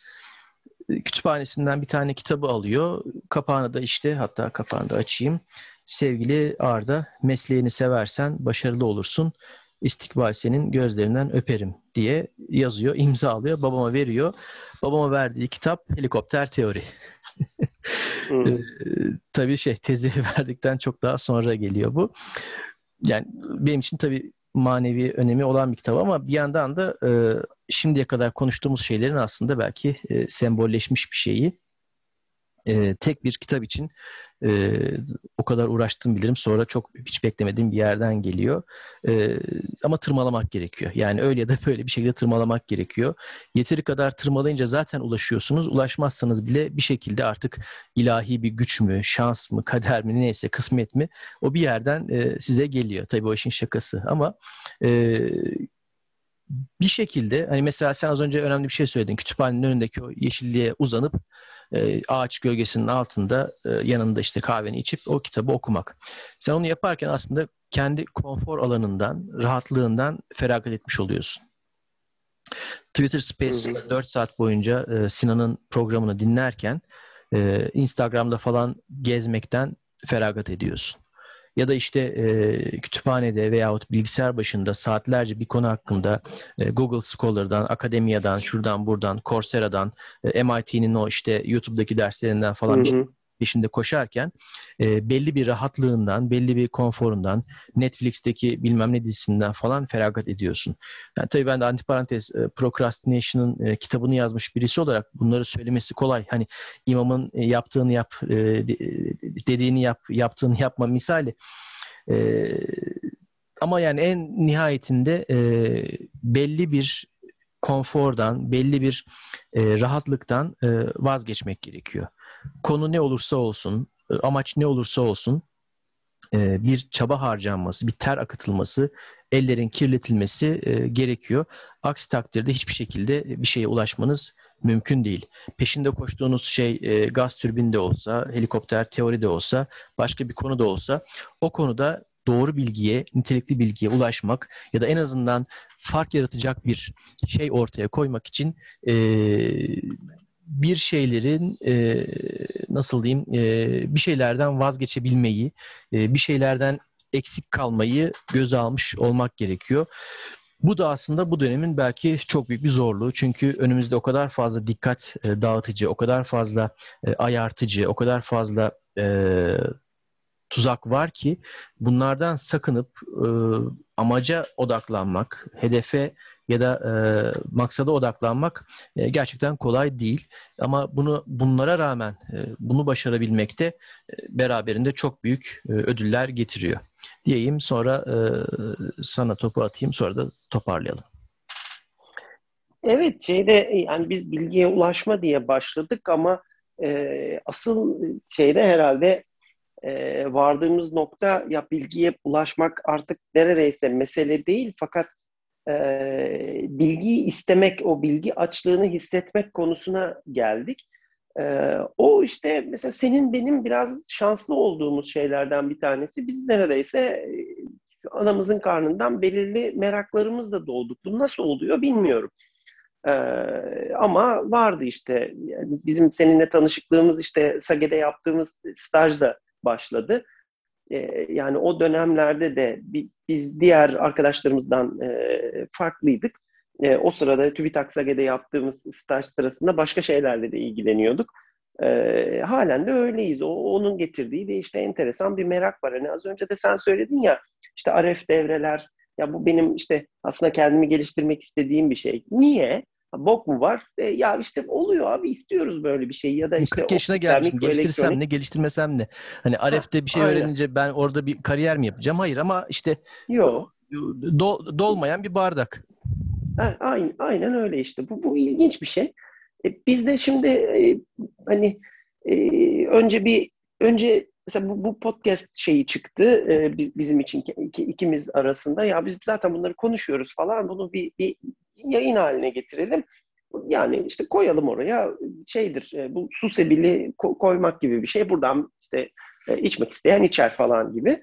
Kütüphanesinden bir tane kitabı alıyor. Kapağını da işte, hatta kapağını da açayım. Sevgili Arda, mesleğini seversen başarılı olursun. İstikbal senin gözlerinden öperim diye yazıyor, imza alıyor, babama veriyor. Babama verdiği kitap Helikopter Teori. hmm. Ee, tabii şey tezi verdikten çok daha sonra geliyor bu. Yani benim için tabii manevi önemi olan bir kitap ama bir yandan da e, şimdiye kadar konuştuğumuz şeylerin aslında belki e, sembolleşmiş bir şeyi e, tek bir kitap için e, o kadar uğraştım bilirim. Sonra çok hiç beklemediğim bir yerden geliyor. E, ama tırmalamak gerekiyor. Yani öyle ya da böyle bir şekilde tırmalamak gerekiyor. Yeteri kadar tırmalayınca zaten ulaşıyorsunuz. Ulaşmazsanız bile bir şekilde artık ilahi bir güç mü, şans mı, kader mi neyse kısmet mi o bir yerden e, size geliyor. Tabii o işin şakası ama e, bir şekilde hani mesela sen az önce önemli bir şey söyledin. Kütüphanenin önündeki o yeşilliğe uzanıp e, ağaç gölgesinin altında e, yanında işte kahveni içip o kitabı okumak. Sen onu yaparken aslında kendi konfor alanından, rahatlığından feragat etmiş oluyorsun. Twitter Space'de 4 saat boyunca e, Sinan'ın programını dinlerken e, Instagram'da falan gezmekten feragat ediyorsun ya da işte e, kütüphanede veyahut bilgisayar başında saatlerce bir konu hakkında e, Google Scholar'dan, akademiyadan, şuradan buradan, Coursera'dan, e, MIT'nin o işte YouTube'daki derslerinden falan hı hı peşinde koşarken e, belli bir rahatlığından, belli bir konforundan, Netflix'teki bilmem ne dizisinden falan feragat ediyorsun. Yani tabii ben de antiparantez e, Procrastination'ın e, kitabını yazmış birisi olarak bunları söylemesi kolay. Hani imamın e, yaptığını yap, e, dediğini yap, yaptığını yapma misali. E, ama yani en nihayetinde e, belli bir konfordan, belli bir e, rahatlıktan e, vazgeçmek gerekiyor konu ne olursa olsun, e, amaç ne olursa olsun e, bir çaba harcanması, bir ter akıtılması, ellerin kirletilmesi e, gerekiyor. Aksi takdirde hiçbir şekilde bir şeye ulaşmanız mümkün değil. Peşinde koştuğunuz şey gaz türbini de olsa, helikopter teori de olsa, başka bir konu da olsa o konuda doğru bilgiye, nitelikli bilgiye ulaşmak ya da en azından fark yaratacak bir şey ortaya koymak için e, bir şeylerin e, nasıl diyeyim e, bir şeylerden vazgeçebilmeyi, e, bir şeylerden eksik kalmayı göze almış olmak gerekiyor. Bu da aslında bu dönemin belki çok büyük bir zorluğu. Çünkü önümüzde o kadar fazla dikkat e, dağıtıcı, o kadar fazla e, ayartıcı, o kadar fazla e, tuzak var ki bunlardan sakınıp e, amaca odaklanmak, hedefe ya da e, maksada odaklanmak e, gerçekten kolay değil. Ama bunu bunlara rağmen e, bunu başarabilmek de e, beraberinde çok büyük e, ödüller getiriyor. Diyeyim sonra e, sana topu atayım sonra da toparlayalım. Evet şeyde yani biz bilgiye ulaşma diye başladık ama e, asıl şeyde herhalde e, vardığımız nokta ya bilgiye ulaşmak artık neredeyse mesele değil fakat e, bilgiyi istemek, o bilgi açlığını hissetmek konusuna geldik. E, o işte mesela senin benim biraz şanslı olduğumuz şeylerden bir tanesi. Biz neredeyse e, anamızın karnından belirli meraklarımızla doğduk. Bu nasıl oluyor bilmiyorum. Ee, ama vardı işte yani bizim seninle tanışıklığımız işte Sage'de yaptığımız stajda başladı. Ee, yani o dönemlerde de biz diğer arkadaşlarımızdan e, farklıydık. E, o sırada TÜBİTAK Sage'de yaptığımız staj sırasında başka şeylerle de ilgileniyorduk. E, halen de öyleyiz. O, onun getirdiği de işte enteresan bir merak var. Hani az önce de sen söyledin ya işte RF devreler ya bu benim işte aslında kendimi geliştirmek istediğim bir şey. Niye? Bok mu var? E, ya işte oluyor abi istiyoruz böyle bir şey ya da işte 40 yaşına gelmişim. Geliştirsem elektronik... ne, geliştirmesem ne? Hani RF'de bir şey aynen. öğrenince ben orada bir kariyer mi yapacağım? Hayır ama işte Yok. Do, dolmayan bir bardak. Aynen, aynen öyle işte. Bu, bu ilginç bir şey. E, biz de şimdi e, hani e, önce bir önce mesela bu, bu podcast şeyi çıktı e, biz, bizim için iki, ikimiz arasında. Ya biz zaten bunları konuşuyoruz falan. Bunu bir, bir yayın haline getirelim. Yani işte koyalım oraya şeydir e, bu su sebili ko- koymak gibi bir şey. Buradan işte e, içmek isteyen içer falan gibi.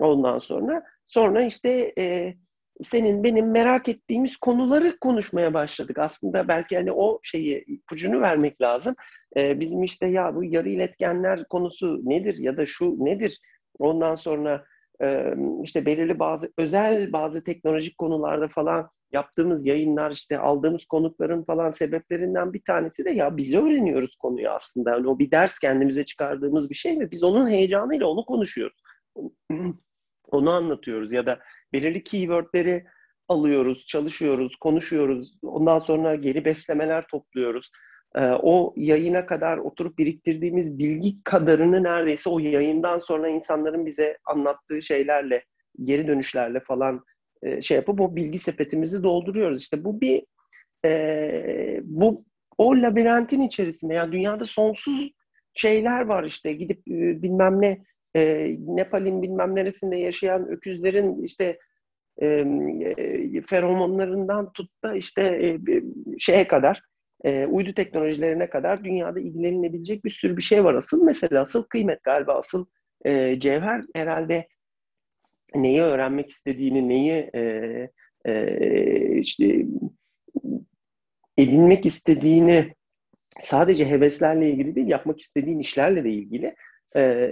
Ondan sonra sonra işte e, senin benim merak ettiğimiz konuları konuşmaya başladık. Aslında belki hani o şeyi ipucunu vermek lazım. Ee, bizim işte ya bu yarı iletkenler konusu nedir ya da şu nedir? Ondan sonra e, işte belirli bazı özel bazı teknolojik konularda falan yaptığımız yayınlar işte aldığımız konukların falan sebeplerinden bir tanesi de ya biz öğreniyoruz konuyu aslında. Yani o bir ders kendimize çıkardığımız bir şey ve biz onun heyecanıyla onu konuşuyoruz. onu anlatıyoruz ya da belirli keywordleri alıyoruz, çalışıyoruz, konuşuyoruz. Ondan sonra geri beslemeler topluyoruz. Ee, o yayına kadar oturup biriktirdiğimiz bilgi kadarını neredeyse o yayından sonra insanların bize anlattığı şeylerle, geri dönüşlerle falan e, şey yapıp o bilgi sepetimizi dolduruyoruz. İşte bu bir e, bu o labirentin içerisinde yani dünyada sonsuz şeyler var işte gidip e, bilmem ne e, Nepal'in bilmem neresinde yaşayan öküzlerin işte e, e, feromonlarından tut da işte e, şeye kadar e, uydu teknolojilerine kadar dünyada ilgilenilebilecek bir sürü bir şey var. Asıl mesela asıl kıymet galiba asıl e, cevher herhalde neyi öğrenmek istediğini, neyi e, e, işte edinmek istediğini sadece heveslerle ilgili değil, yapmak istediğin işlerle de ilgili e,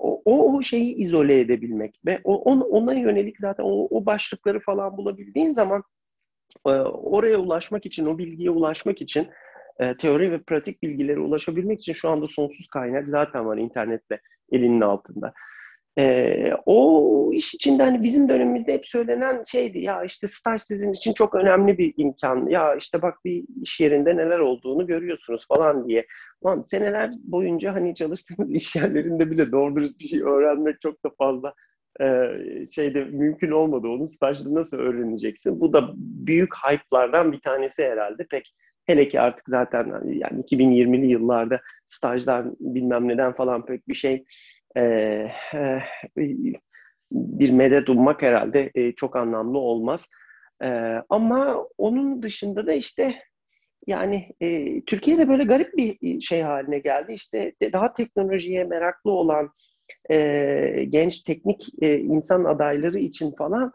o, o şeyi izole edebilmek ve o, on, ona yönelik zaten o, o başlıkları falan bulabildiğin zaman e, oraya ulaşmak için, o bilgiye ulaşmak için e, teori ve pratik bilgilere ulaşabilmek için şu anda sonsuz kaynak zaten var internette elinin altında. Ee, o iş içinde hani bizim dönemimizde hep söylenen şeydi ya işte staj sizin için çok önemli bir imkan. Ya işte bak bir iş yerinde neler olduğunu görüyorsunuz falan diye. Lan seneler boyunca hani çalıştığımız iş yerlerinde bile doğru dürüst bir şey öğrenmek çok da fazla e, şeyde mümkün olmadı. Onu stajda nasıl öğreneceksin? Bu da büyük hype'lardan bir tanesi herhalde. Pek hele ki artık zaten yani 2020'li yıllarda stajdan bilmem neden falan pek bir şey e, bir medet ummak herhalde e, çok anlamlı olmaz. E, ama onun dışında da işte yani e, Türkiye'de böyle garip bir şey haline geldi. İşte daha teknolojiye meraklı olan e, genç teknik e, insan adayları için falan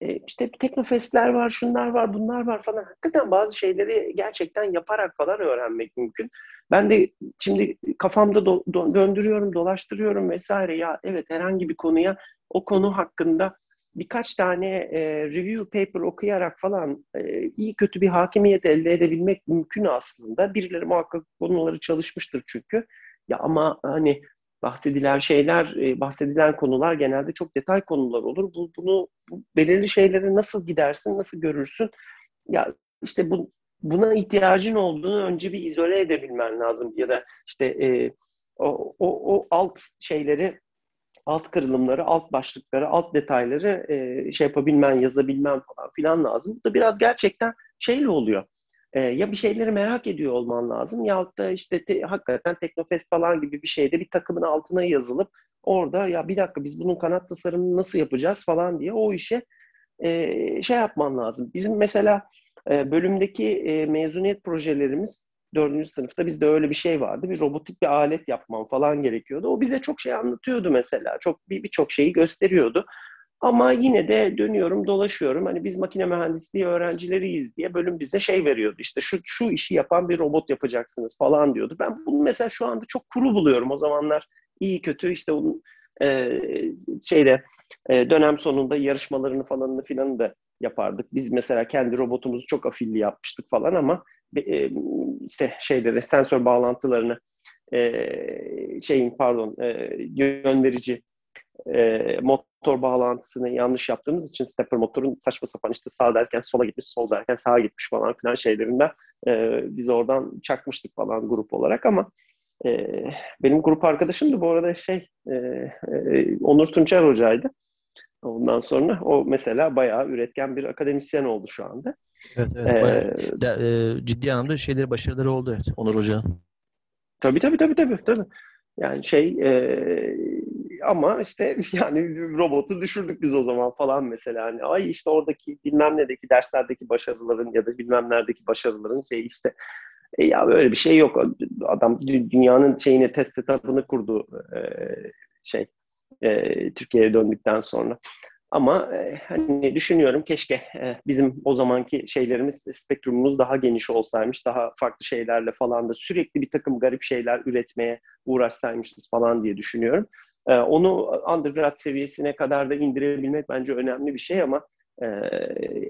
e, işte teknofestler var, şunlar var, bunlar var falan. Hakikaten bazı şeyleri gerçekten yaparak falan öğrenmek mümkün. Ben de şimdi kafamda do, do, döndürüyorum, dolaştırıyorum vesaire. Ya evet herhangi bir konuya o konu hakkında birkaç tane e, review paper okuyarak falan e, iyi kötü bir hakimiyet elde edebilmek mümkün aslında. Birileri muhakkak konuları çalışmıştır çünkü. Ya ama hani bahsedilen şeyler, e, bahsedilen konular genelde çok detay konular olur. Bu, bunu bu belirli şeyleri nasıl gidersin, nasıl görürsün? Ya işte bu buna ihtiyacın olduğunu önce bir izole edebilmen lazım ya da işte e, o, o, o alt şeyleri alt kırılımları, alt başlıkları, alt detayları e, şey yapabilmen, yazabilmen falan filan lazım. Bu da biraz gerçekten şeyle oluyor. E, ya bir şeyleri merak ediyor olman lazım ya da işte te, hakikaten Teknofest falan gibi bir şeyde bir takımın altına yazılıp orada ya bir dakika biz bunun kanat tasarımını nasıl yapacağız falan diye o işe e, şey yapman lazım. Bizim mesela e, bölümdeki e, mezuniyet projelerimiz dördüncü sınıfta bizde öyle bir şey vardı. Bir robotik bir alet yapmam falan gerekiyordu. O bize çok şey anlatıyordu mesela. Çok bir birçok şeyi gösteriyordu. Ama yine de dönüyorum, dolaşıyorum. Hani biz makine mühendisliği öğrencileriyiz diye bölüm bize şey veriyordu. İşte şu şu işi yapan bir robot yapacaksınız falan diyordu. Ben bunu mesela şu anda çok kuru buluyorum. O zamanlar iyi kötü işte onun e, şeyde e, dönem sonunda yarışmalarını falanını filanı da yapardık. Biz mesela kendi robotumuzu çok afilli yapmıştık falan ama e, işte şeyleri sensör bağlantılarını e, şeyin pardon e, yön verici e, motor bağlantısını yanlış yaptığımız için stepper motorun saçma sapan işte sağ derken sola gitmiş, sol derken sağa gitmiş falan filan şeylerinden e, biz oradan çakmıştık falan grup olarak ama e, benim grup arkadaşım da bu arada şey e, e, Onur Tunçer hocaydı. Ondan sonra o mesela bayağı üretken bir akademisyen oldu şu anda. Evet, evet. Ee, bayağı, de, e, ciddi anlamda şeyleri başarıları oldu evet, Onur Hoca'nın. Tabii tabii tabii tabii. tabii. Yani şey e, ama işte yani robotu düşürdük biz o zaman falan mesela. Hani ay işte oradaki bilmem nedeki derslerdeki başarıların ya da bilmem neredeki başarıların şey işte e ya böyle bir şey yok. Adam dünyanın şeyine test etapını kurdu e, şey e, Türkiye'ye döndükten sonra. Ama e, hani düşünüyorum keşke e, bizim o zamanki şeylerimiz, spektrumumuz daha geniş olsaymış, daha farklı şeylerle falan da sürekli bir takım garip şeyler üretmeye uğraşsaymışız falan diye düşünüyorum. E, onu undergrad seviyesine kadar da indirebilmek bence önemli bir şey ama e,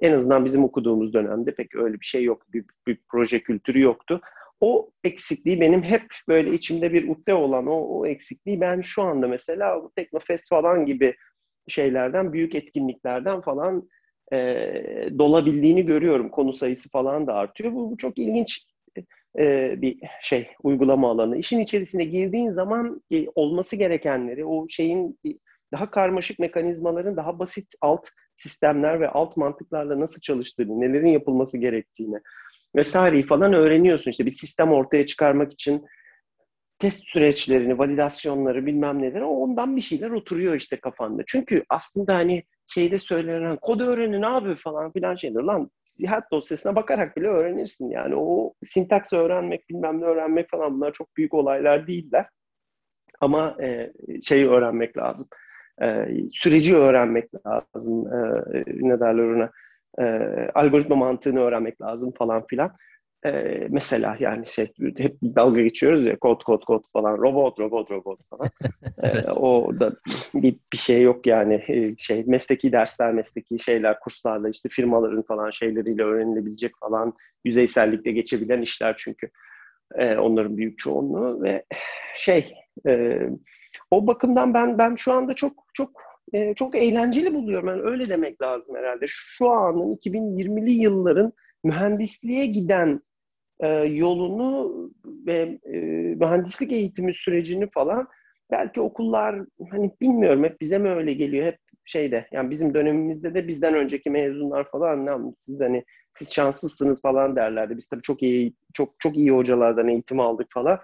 en azından bizim okuduğumuz dönemde pek öyle bir şey yoktu. Bir, bir proje kültürü yoktu. O eksikliği benim hep böyle içimde bir ukde olan o, o eksikliği ben şu anda mesela bu Teknofest falan gibi şeylerden, büyük etkinliklerden falan e, dolabildiğini görüyorum. Konu sayısı falan da artıyor. Bu, bu çok ilginç e, bir şey, uygulama alanı. İşin içerisine girdiğin zaman e, olması gerekenleri, o şeyin daha karmaşık mekanizmaların daha basit alt sistemler ve alt mantıklarla nasıl çalıştığını, nelerin yapılması gerektiğini vesaireyi falan öğreniyorsun. İşte bir sistem ortaya çıkarmak için test süreçlerini, validasyonları bilmem neleri ondan bir şeyler oturuyor işte kafanda. Çünkü aslında hani şeyde söylenen kod öğrenin abi falan filan şeyler lan hat dosyasına bakarak bile öğrenirsin yani o sintaks öğrenmek bilmem ne öğrenmek falan bunlar çok büyük olaylar değiller. Ama e, şeyi öğrenmek lazım. E, süreci öğrenmek lazım. E, ne derler ona? E, algoritma mantığını öğrenmek lazım falan filan. Ee, mesela yani şey hep dalga geçiyoruz ya kod kod kod falan robot robot robot falan. ee, o da bir, bir şey yok yani ee, şey mesleki dersler mesleki şeyler kurslarla işte firmaların falan şeyleriyle öğrenilebilecek falan yüzeysellikle geçebilen işler çünkü ee, onların büyük çoğunluğu ve şey e, o bakımdan ben ben şu anda çok çok e, çok eğlenceli buluyorum yani öyle demek lazım herhalde şu anın 2020'li yılların mühendisliğe giden e, yolunu ve e, mühendislik eğitimi sürecini falan belki okullar hani bilmiyorum hep bize mi öyle geliyor hep şeyde yani bizim dönemimizde de bizden önceki mezunlar falan ne siz hani siz şanslısınız falan derlerdi. Biz tabii çok iyi çok çok iyi hocalardan eğitim aldık falan.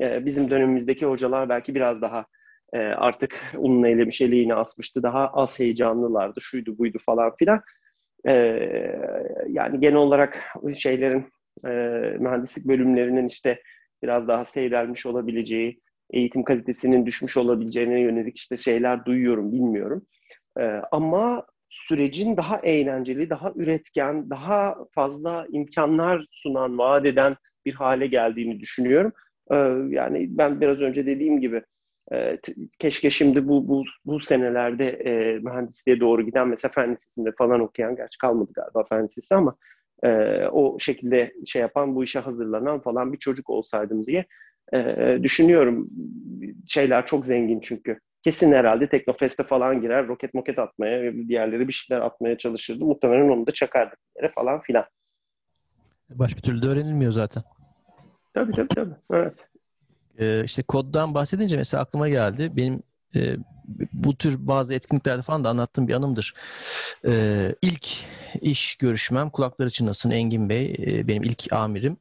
Ee, bizim dönemimizdeki hocalar belki biraz daha e, artık unun elemiş eleğini asmıştı. Daha az heyecanlılardı. Şuydu buydu falan filan. Ee, yani genel olarak şeylerin e, mühendislik bölümlerinin işte biraz daha seyrelmiş olabileceği, eğitim kalitesinin düşmüş olabileceğine yönelik işte şeyler duyuyorum, bilmiyorum. E, ama sürecin daha eğlenceli, daha üretken, daha fazla imkanlar sunan, vaat eden bir hale geldiğini düşünüyorum. E, yani ben biraz önce dediğim gibi e, keşke şimdi bu bu, bu senelerde e, mühendisliğe doğru giden mesela fen lisesinde falan okuyan, gerçi kalmadı galiba fen lisesi ama e, o şekilde şey yapan, bu işe hazırlanan falan bir çocuk olsaydım diye e, düşünüyorum. Şeyler çok zengin çünkü. Kesin herhalde Teknofest'e falan girer, roket moket atmaya, diğerleri bir şeyler atmaya çalışırdı. Muhtemelen onu da çakardık yere falan filan. Başka türlü de öğrenilmiyor zaten. Tabii tabii tabii. Evet. Ee, işte koddan bahsedince mesela aklıma geldi. Benim e, bu tür bazı etkinliklerde falan da anlattığım bir anımdır. Ee, ilk iş görüşmem kulakları çınlasın Engin Bey e, benim ilk amirim.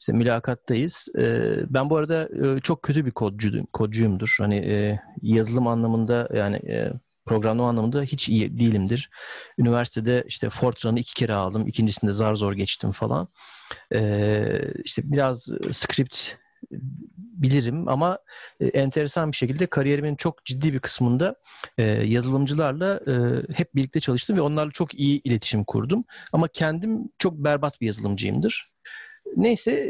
İşte mülakattayız. E, ben bu arada e, çok kötü bir kodcu, kodcuyumdur. Hani e, yazılım anlamında yani e, programlama anlamında hiç iyi değilimdir. Üniversitede işte Fortran'ı iki kere aldım. İkincisinde zar zor geçtim falan. E, işte biraz script bilirim ama e, enteresan bir şekilde kariyerimin çok ciddi bir kısmında e, yazılımcılarla e, hep birlikte çalıştım ve onlarla çok iyi iletişim kurdum. Ama kendim çok berbat bir yazılımcıyımdır. Neyse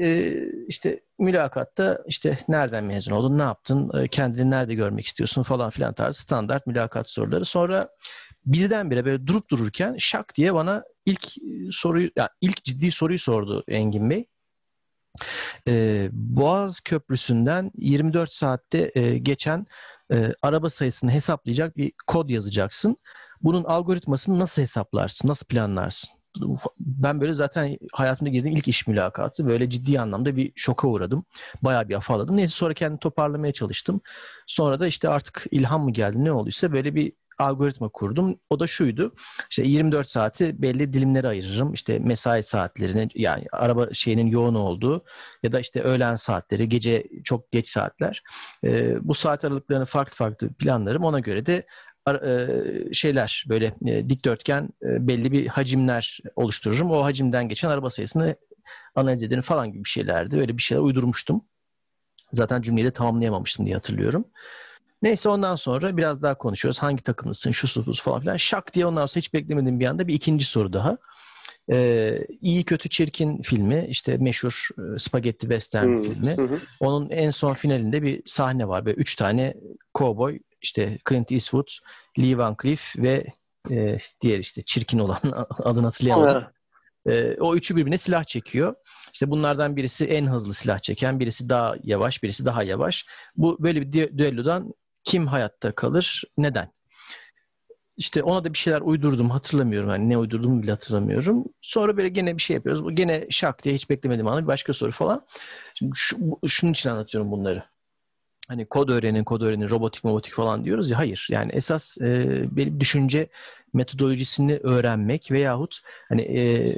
işte mülakatta işte nereden mezun oldun, ne yaptın, kendini nerede görmek istiyorsun falan filan tarzı standart mülakat soruları. Sonra birdenbire böyle durup dururken şak diye bana ilk soruyu, yani ilk ciddi soruyu sordu Engin Bey. Ee, Boğaz Köprüsü'nden 24 saatte e, geçen e, araba sayısını hesaplayacak bir kod yazacaksın. Bunun algoritmasını nasıl hesaplarsın, nasıl planlarsın? Ben böyle zaten hayatımda girdiğim ilk iş mülakatı. Böyle ciddi anlamda bir şoka uğradım. Bayağı bir afalladım. Neyse sonra kendimi toparlamaya çalıştım. Sonra da işte artık ilham mı geldi ne olduysa böyle bir algoritma kurdum. O da şuydu. İşte 24 saati belli dilimlere ayırırım. İşte mesai saatlerini yani araba şeyinin yoğun olduğu ya da işte öğlen saatleri, gece çok geç saatler. E, bu saat aralıklarını farklı farklı planlarım. Ona göre de e, şeyler böyle e, dikdörtgen e, belli bir hacimler oluştururum. O hacimden geçen araba sayısını analiz ederim falan gibi bir şeylerdi. Öyle bir şeyler uydurmuştum. Zaten cümleyi de tamamlayamamıştım diye hatırlıyorum. Neyse ondan sonra biraz daha konuşuyoruz. Hangi takımlısın, şu su falan filan. Şak diye ondan sonra hiç beklemediğim bir anda bir ikinci soru daha. Ee, iyi kötü çirkin filmi işte meşhur e, spagetti western hmm. filmi. Onun en son finalinde bir sahne var. Böyle üç tane cowboy işte Clint Eastwood, Lee Van Cleef ve e, diğer işte çirkin olan adını hatırlayamadım. E, o üçü birbirine silah çekiyor. İşte bunlardan birisi en hızlı silah çeken, birisi daha yavaş, birisi daha yavaş. Bu böyle bir düellodan kim hayatta kalır? Neden? İşte ona da bir şeyler uydurdum. Hatırlamıyorum. Yani ne uydurduğumu bile hatırlamıyorum. Sonra böyle gene bir şey yapıyoruz. Bu gene şak diye hiç beklemedim ama bir başka soru falan. Şimdi şu, şunun için anlatıyorum bunları. Hani kod öğrenin, kod öğrenin, robotik, robotik falan diyoruz ya. Hayır. Yani esas e, benim düşünce metodolojisini öğrenmek veyahut hani e,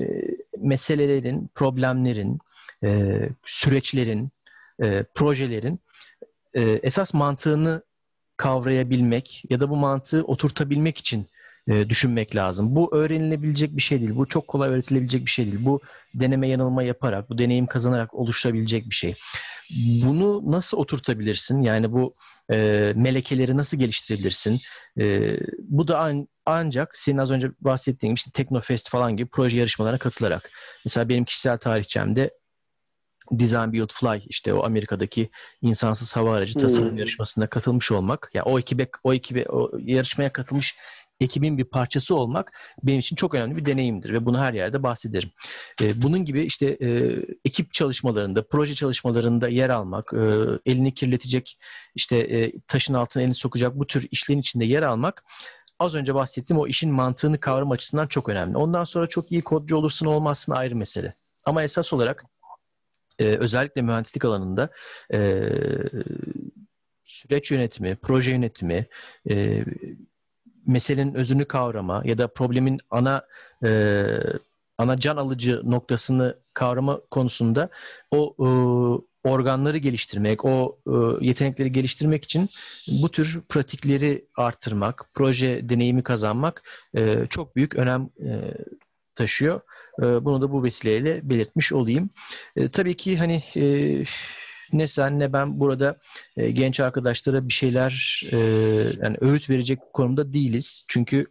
meselelerin, problemlerin, e, süreçlerin, e, projelerin e, esas mantığını kavrayabilmek ya da bu mantığı oturtabilmek için e, düşünmek lazım. Bu öğrenilebilecek bir şey değil. Bu çok kolay öğretilebilecek bir şey değil. Bu deneme yanılma yaparak, bu deneyim kazanarak oluşabilecek bir şey. Bunu nasıl oturtabilirsin? Yani bu e, melekeleri nasıl geliştirebilirsin? E, bu da an, ancak senin az önce bahsettiğin işte Teknofest falan gibi proje yarışmalarına katılarak. Mesela benim kişisel tarihçemde Design Build Fly işte o Amerika'daki insansız hava aracı tasarım hmm. yarışmasında katılmış olmak ya yani o ekibe o ekibe o yarışmaya katılmış ekibin bir parçası olmak benim için çok önemli bir deneyimdir ve bunu her yerde bahsederim. E, bunun gibi işte e, ekip çalışmalarında, proje çalışmalarında yer almak, e, elini kirletecek, işte e, taşın altına elini sokacak bu tür işlerin içinde yer almak az önce bahsettiğim o işin mantığını kavram açısından çok önemli. Ondan sonra çok iyi kodcu olursun olmazsın ayrı mesele. Ama esas olarak e, özellikle mühendislik alanında e, süreç yönetimi, proje yönetimi, e, meselenin özünü kavrama ya da problemin ana e, ana can alıcı noktasını kavrama konusunda o e, organları geliştirmek, o e, yetenekleri geliştirmek için bu tür pratikleri artırmak, proje deneyimi kazanmak e, çok büyük önem e, taşıyor. E, bunu da bu vesileyle belirtmiş olayım. E, tabii ki hani e, ne sen ne ben burada e, genç arkadaşlara bir şeyler e, yani öğüt verecek konumda değiliz. Çünkü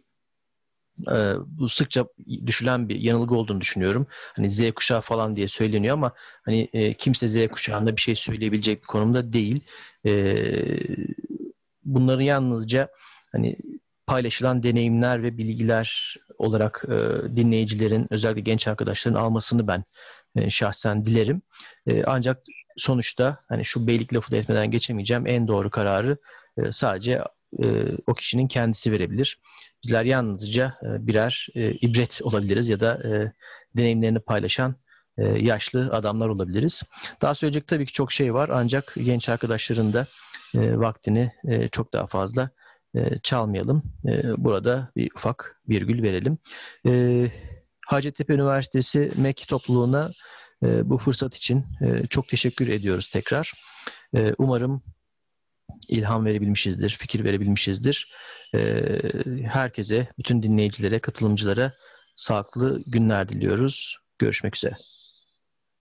bu sıkça düşülen bir yanılgı olduğunu düşünüyorum. Hani Z kuşağı falan diye söyleniyor ama hani kimse Z kuşağında bir şey söyleyebilecek bir konumda değil. Bunları yalnızca hani paylaşılan deneyimler ve bilgiler olarak e, dinleyicilerin özellikle genç arkadaşların almasını ben e, şahsen dilerim. E, ancak sonuçta hani şu beylik lafı da etmeden geçemeyeceğim en doğru kararı e, sadece e, o kişinin kendisi verebilir. Bizler yalnızca e, birer e, ibret olabiliriz ya da e, deneyimlerini paylaşan e, yaşlı adamlar olabiliriz. Daha söyleyecek tabii ki çok şey var ancak genç arkadaşların da e, vaktini e, çok daha fazla e, çalmayalım. E, burada bir ufak virgül verelim. E, Hacettepe Üniversitesi MEK topluluğuna e, bu fırsat için e, çok teşekkür ediyoruz tekrar. E, umarım ilham verebilmişizdir, fikir verebilmişizdir. E, herkese, bütün dinleyicilere, katılımcılara sağlıklı günler diliyoruz. Görüşmek üzere.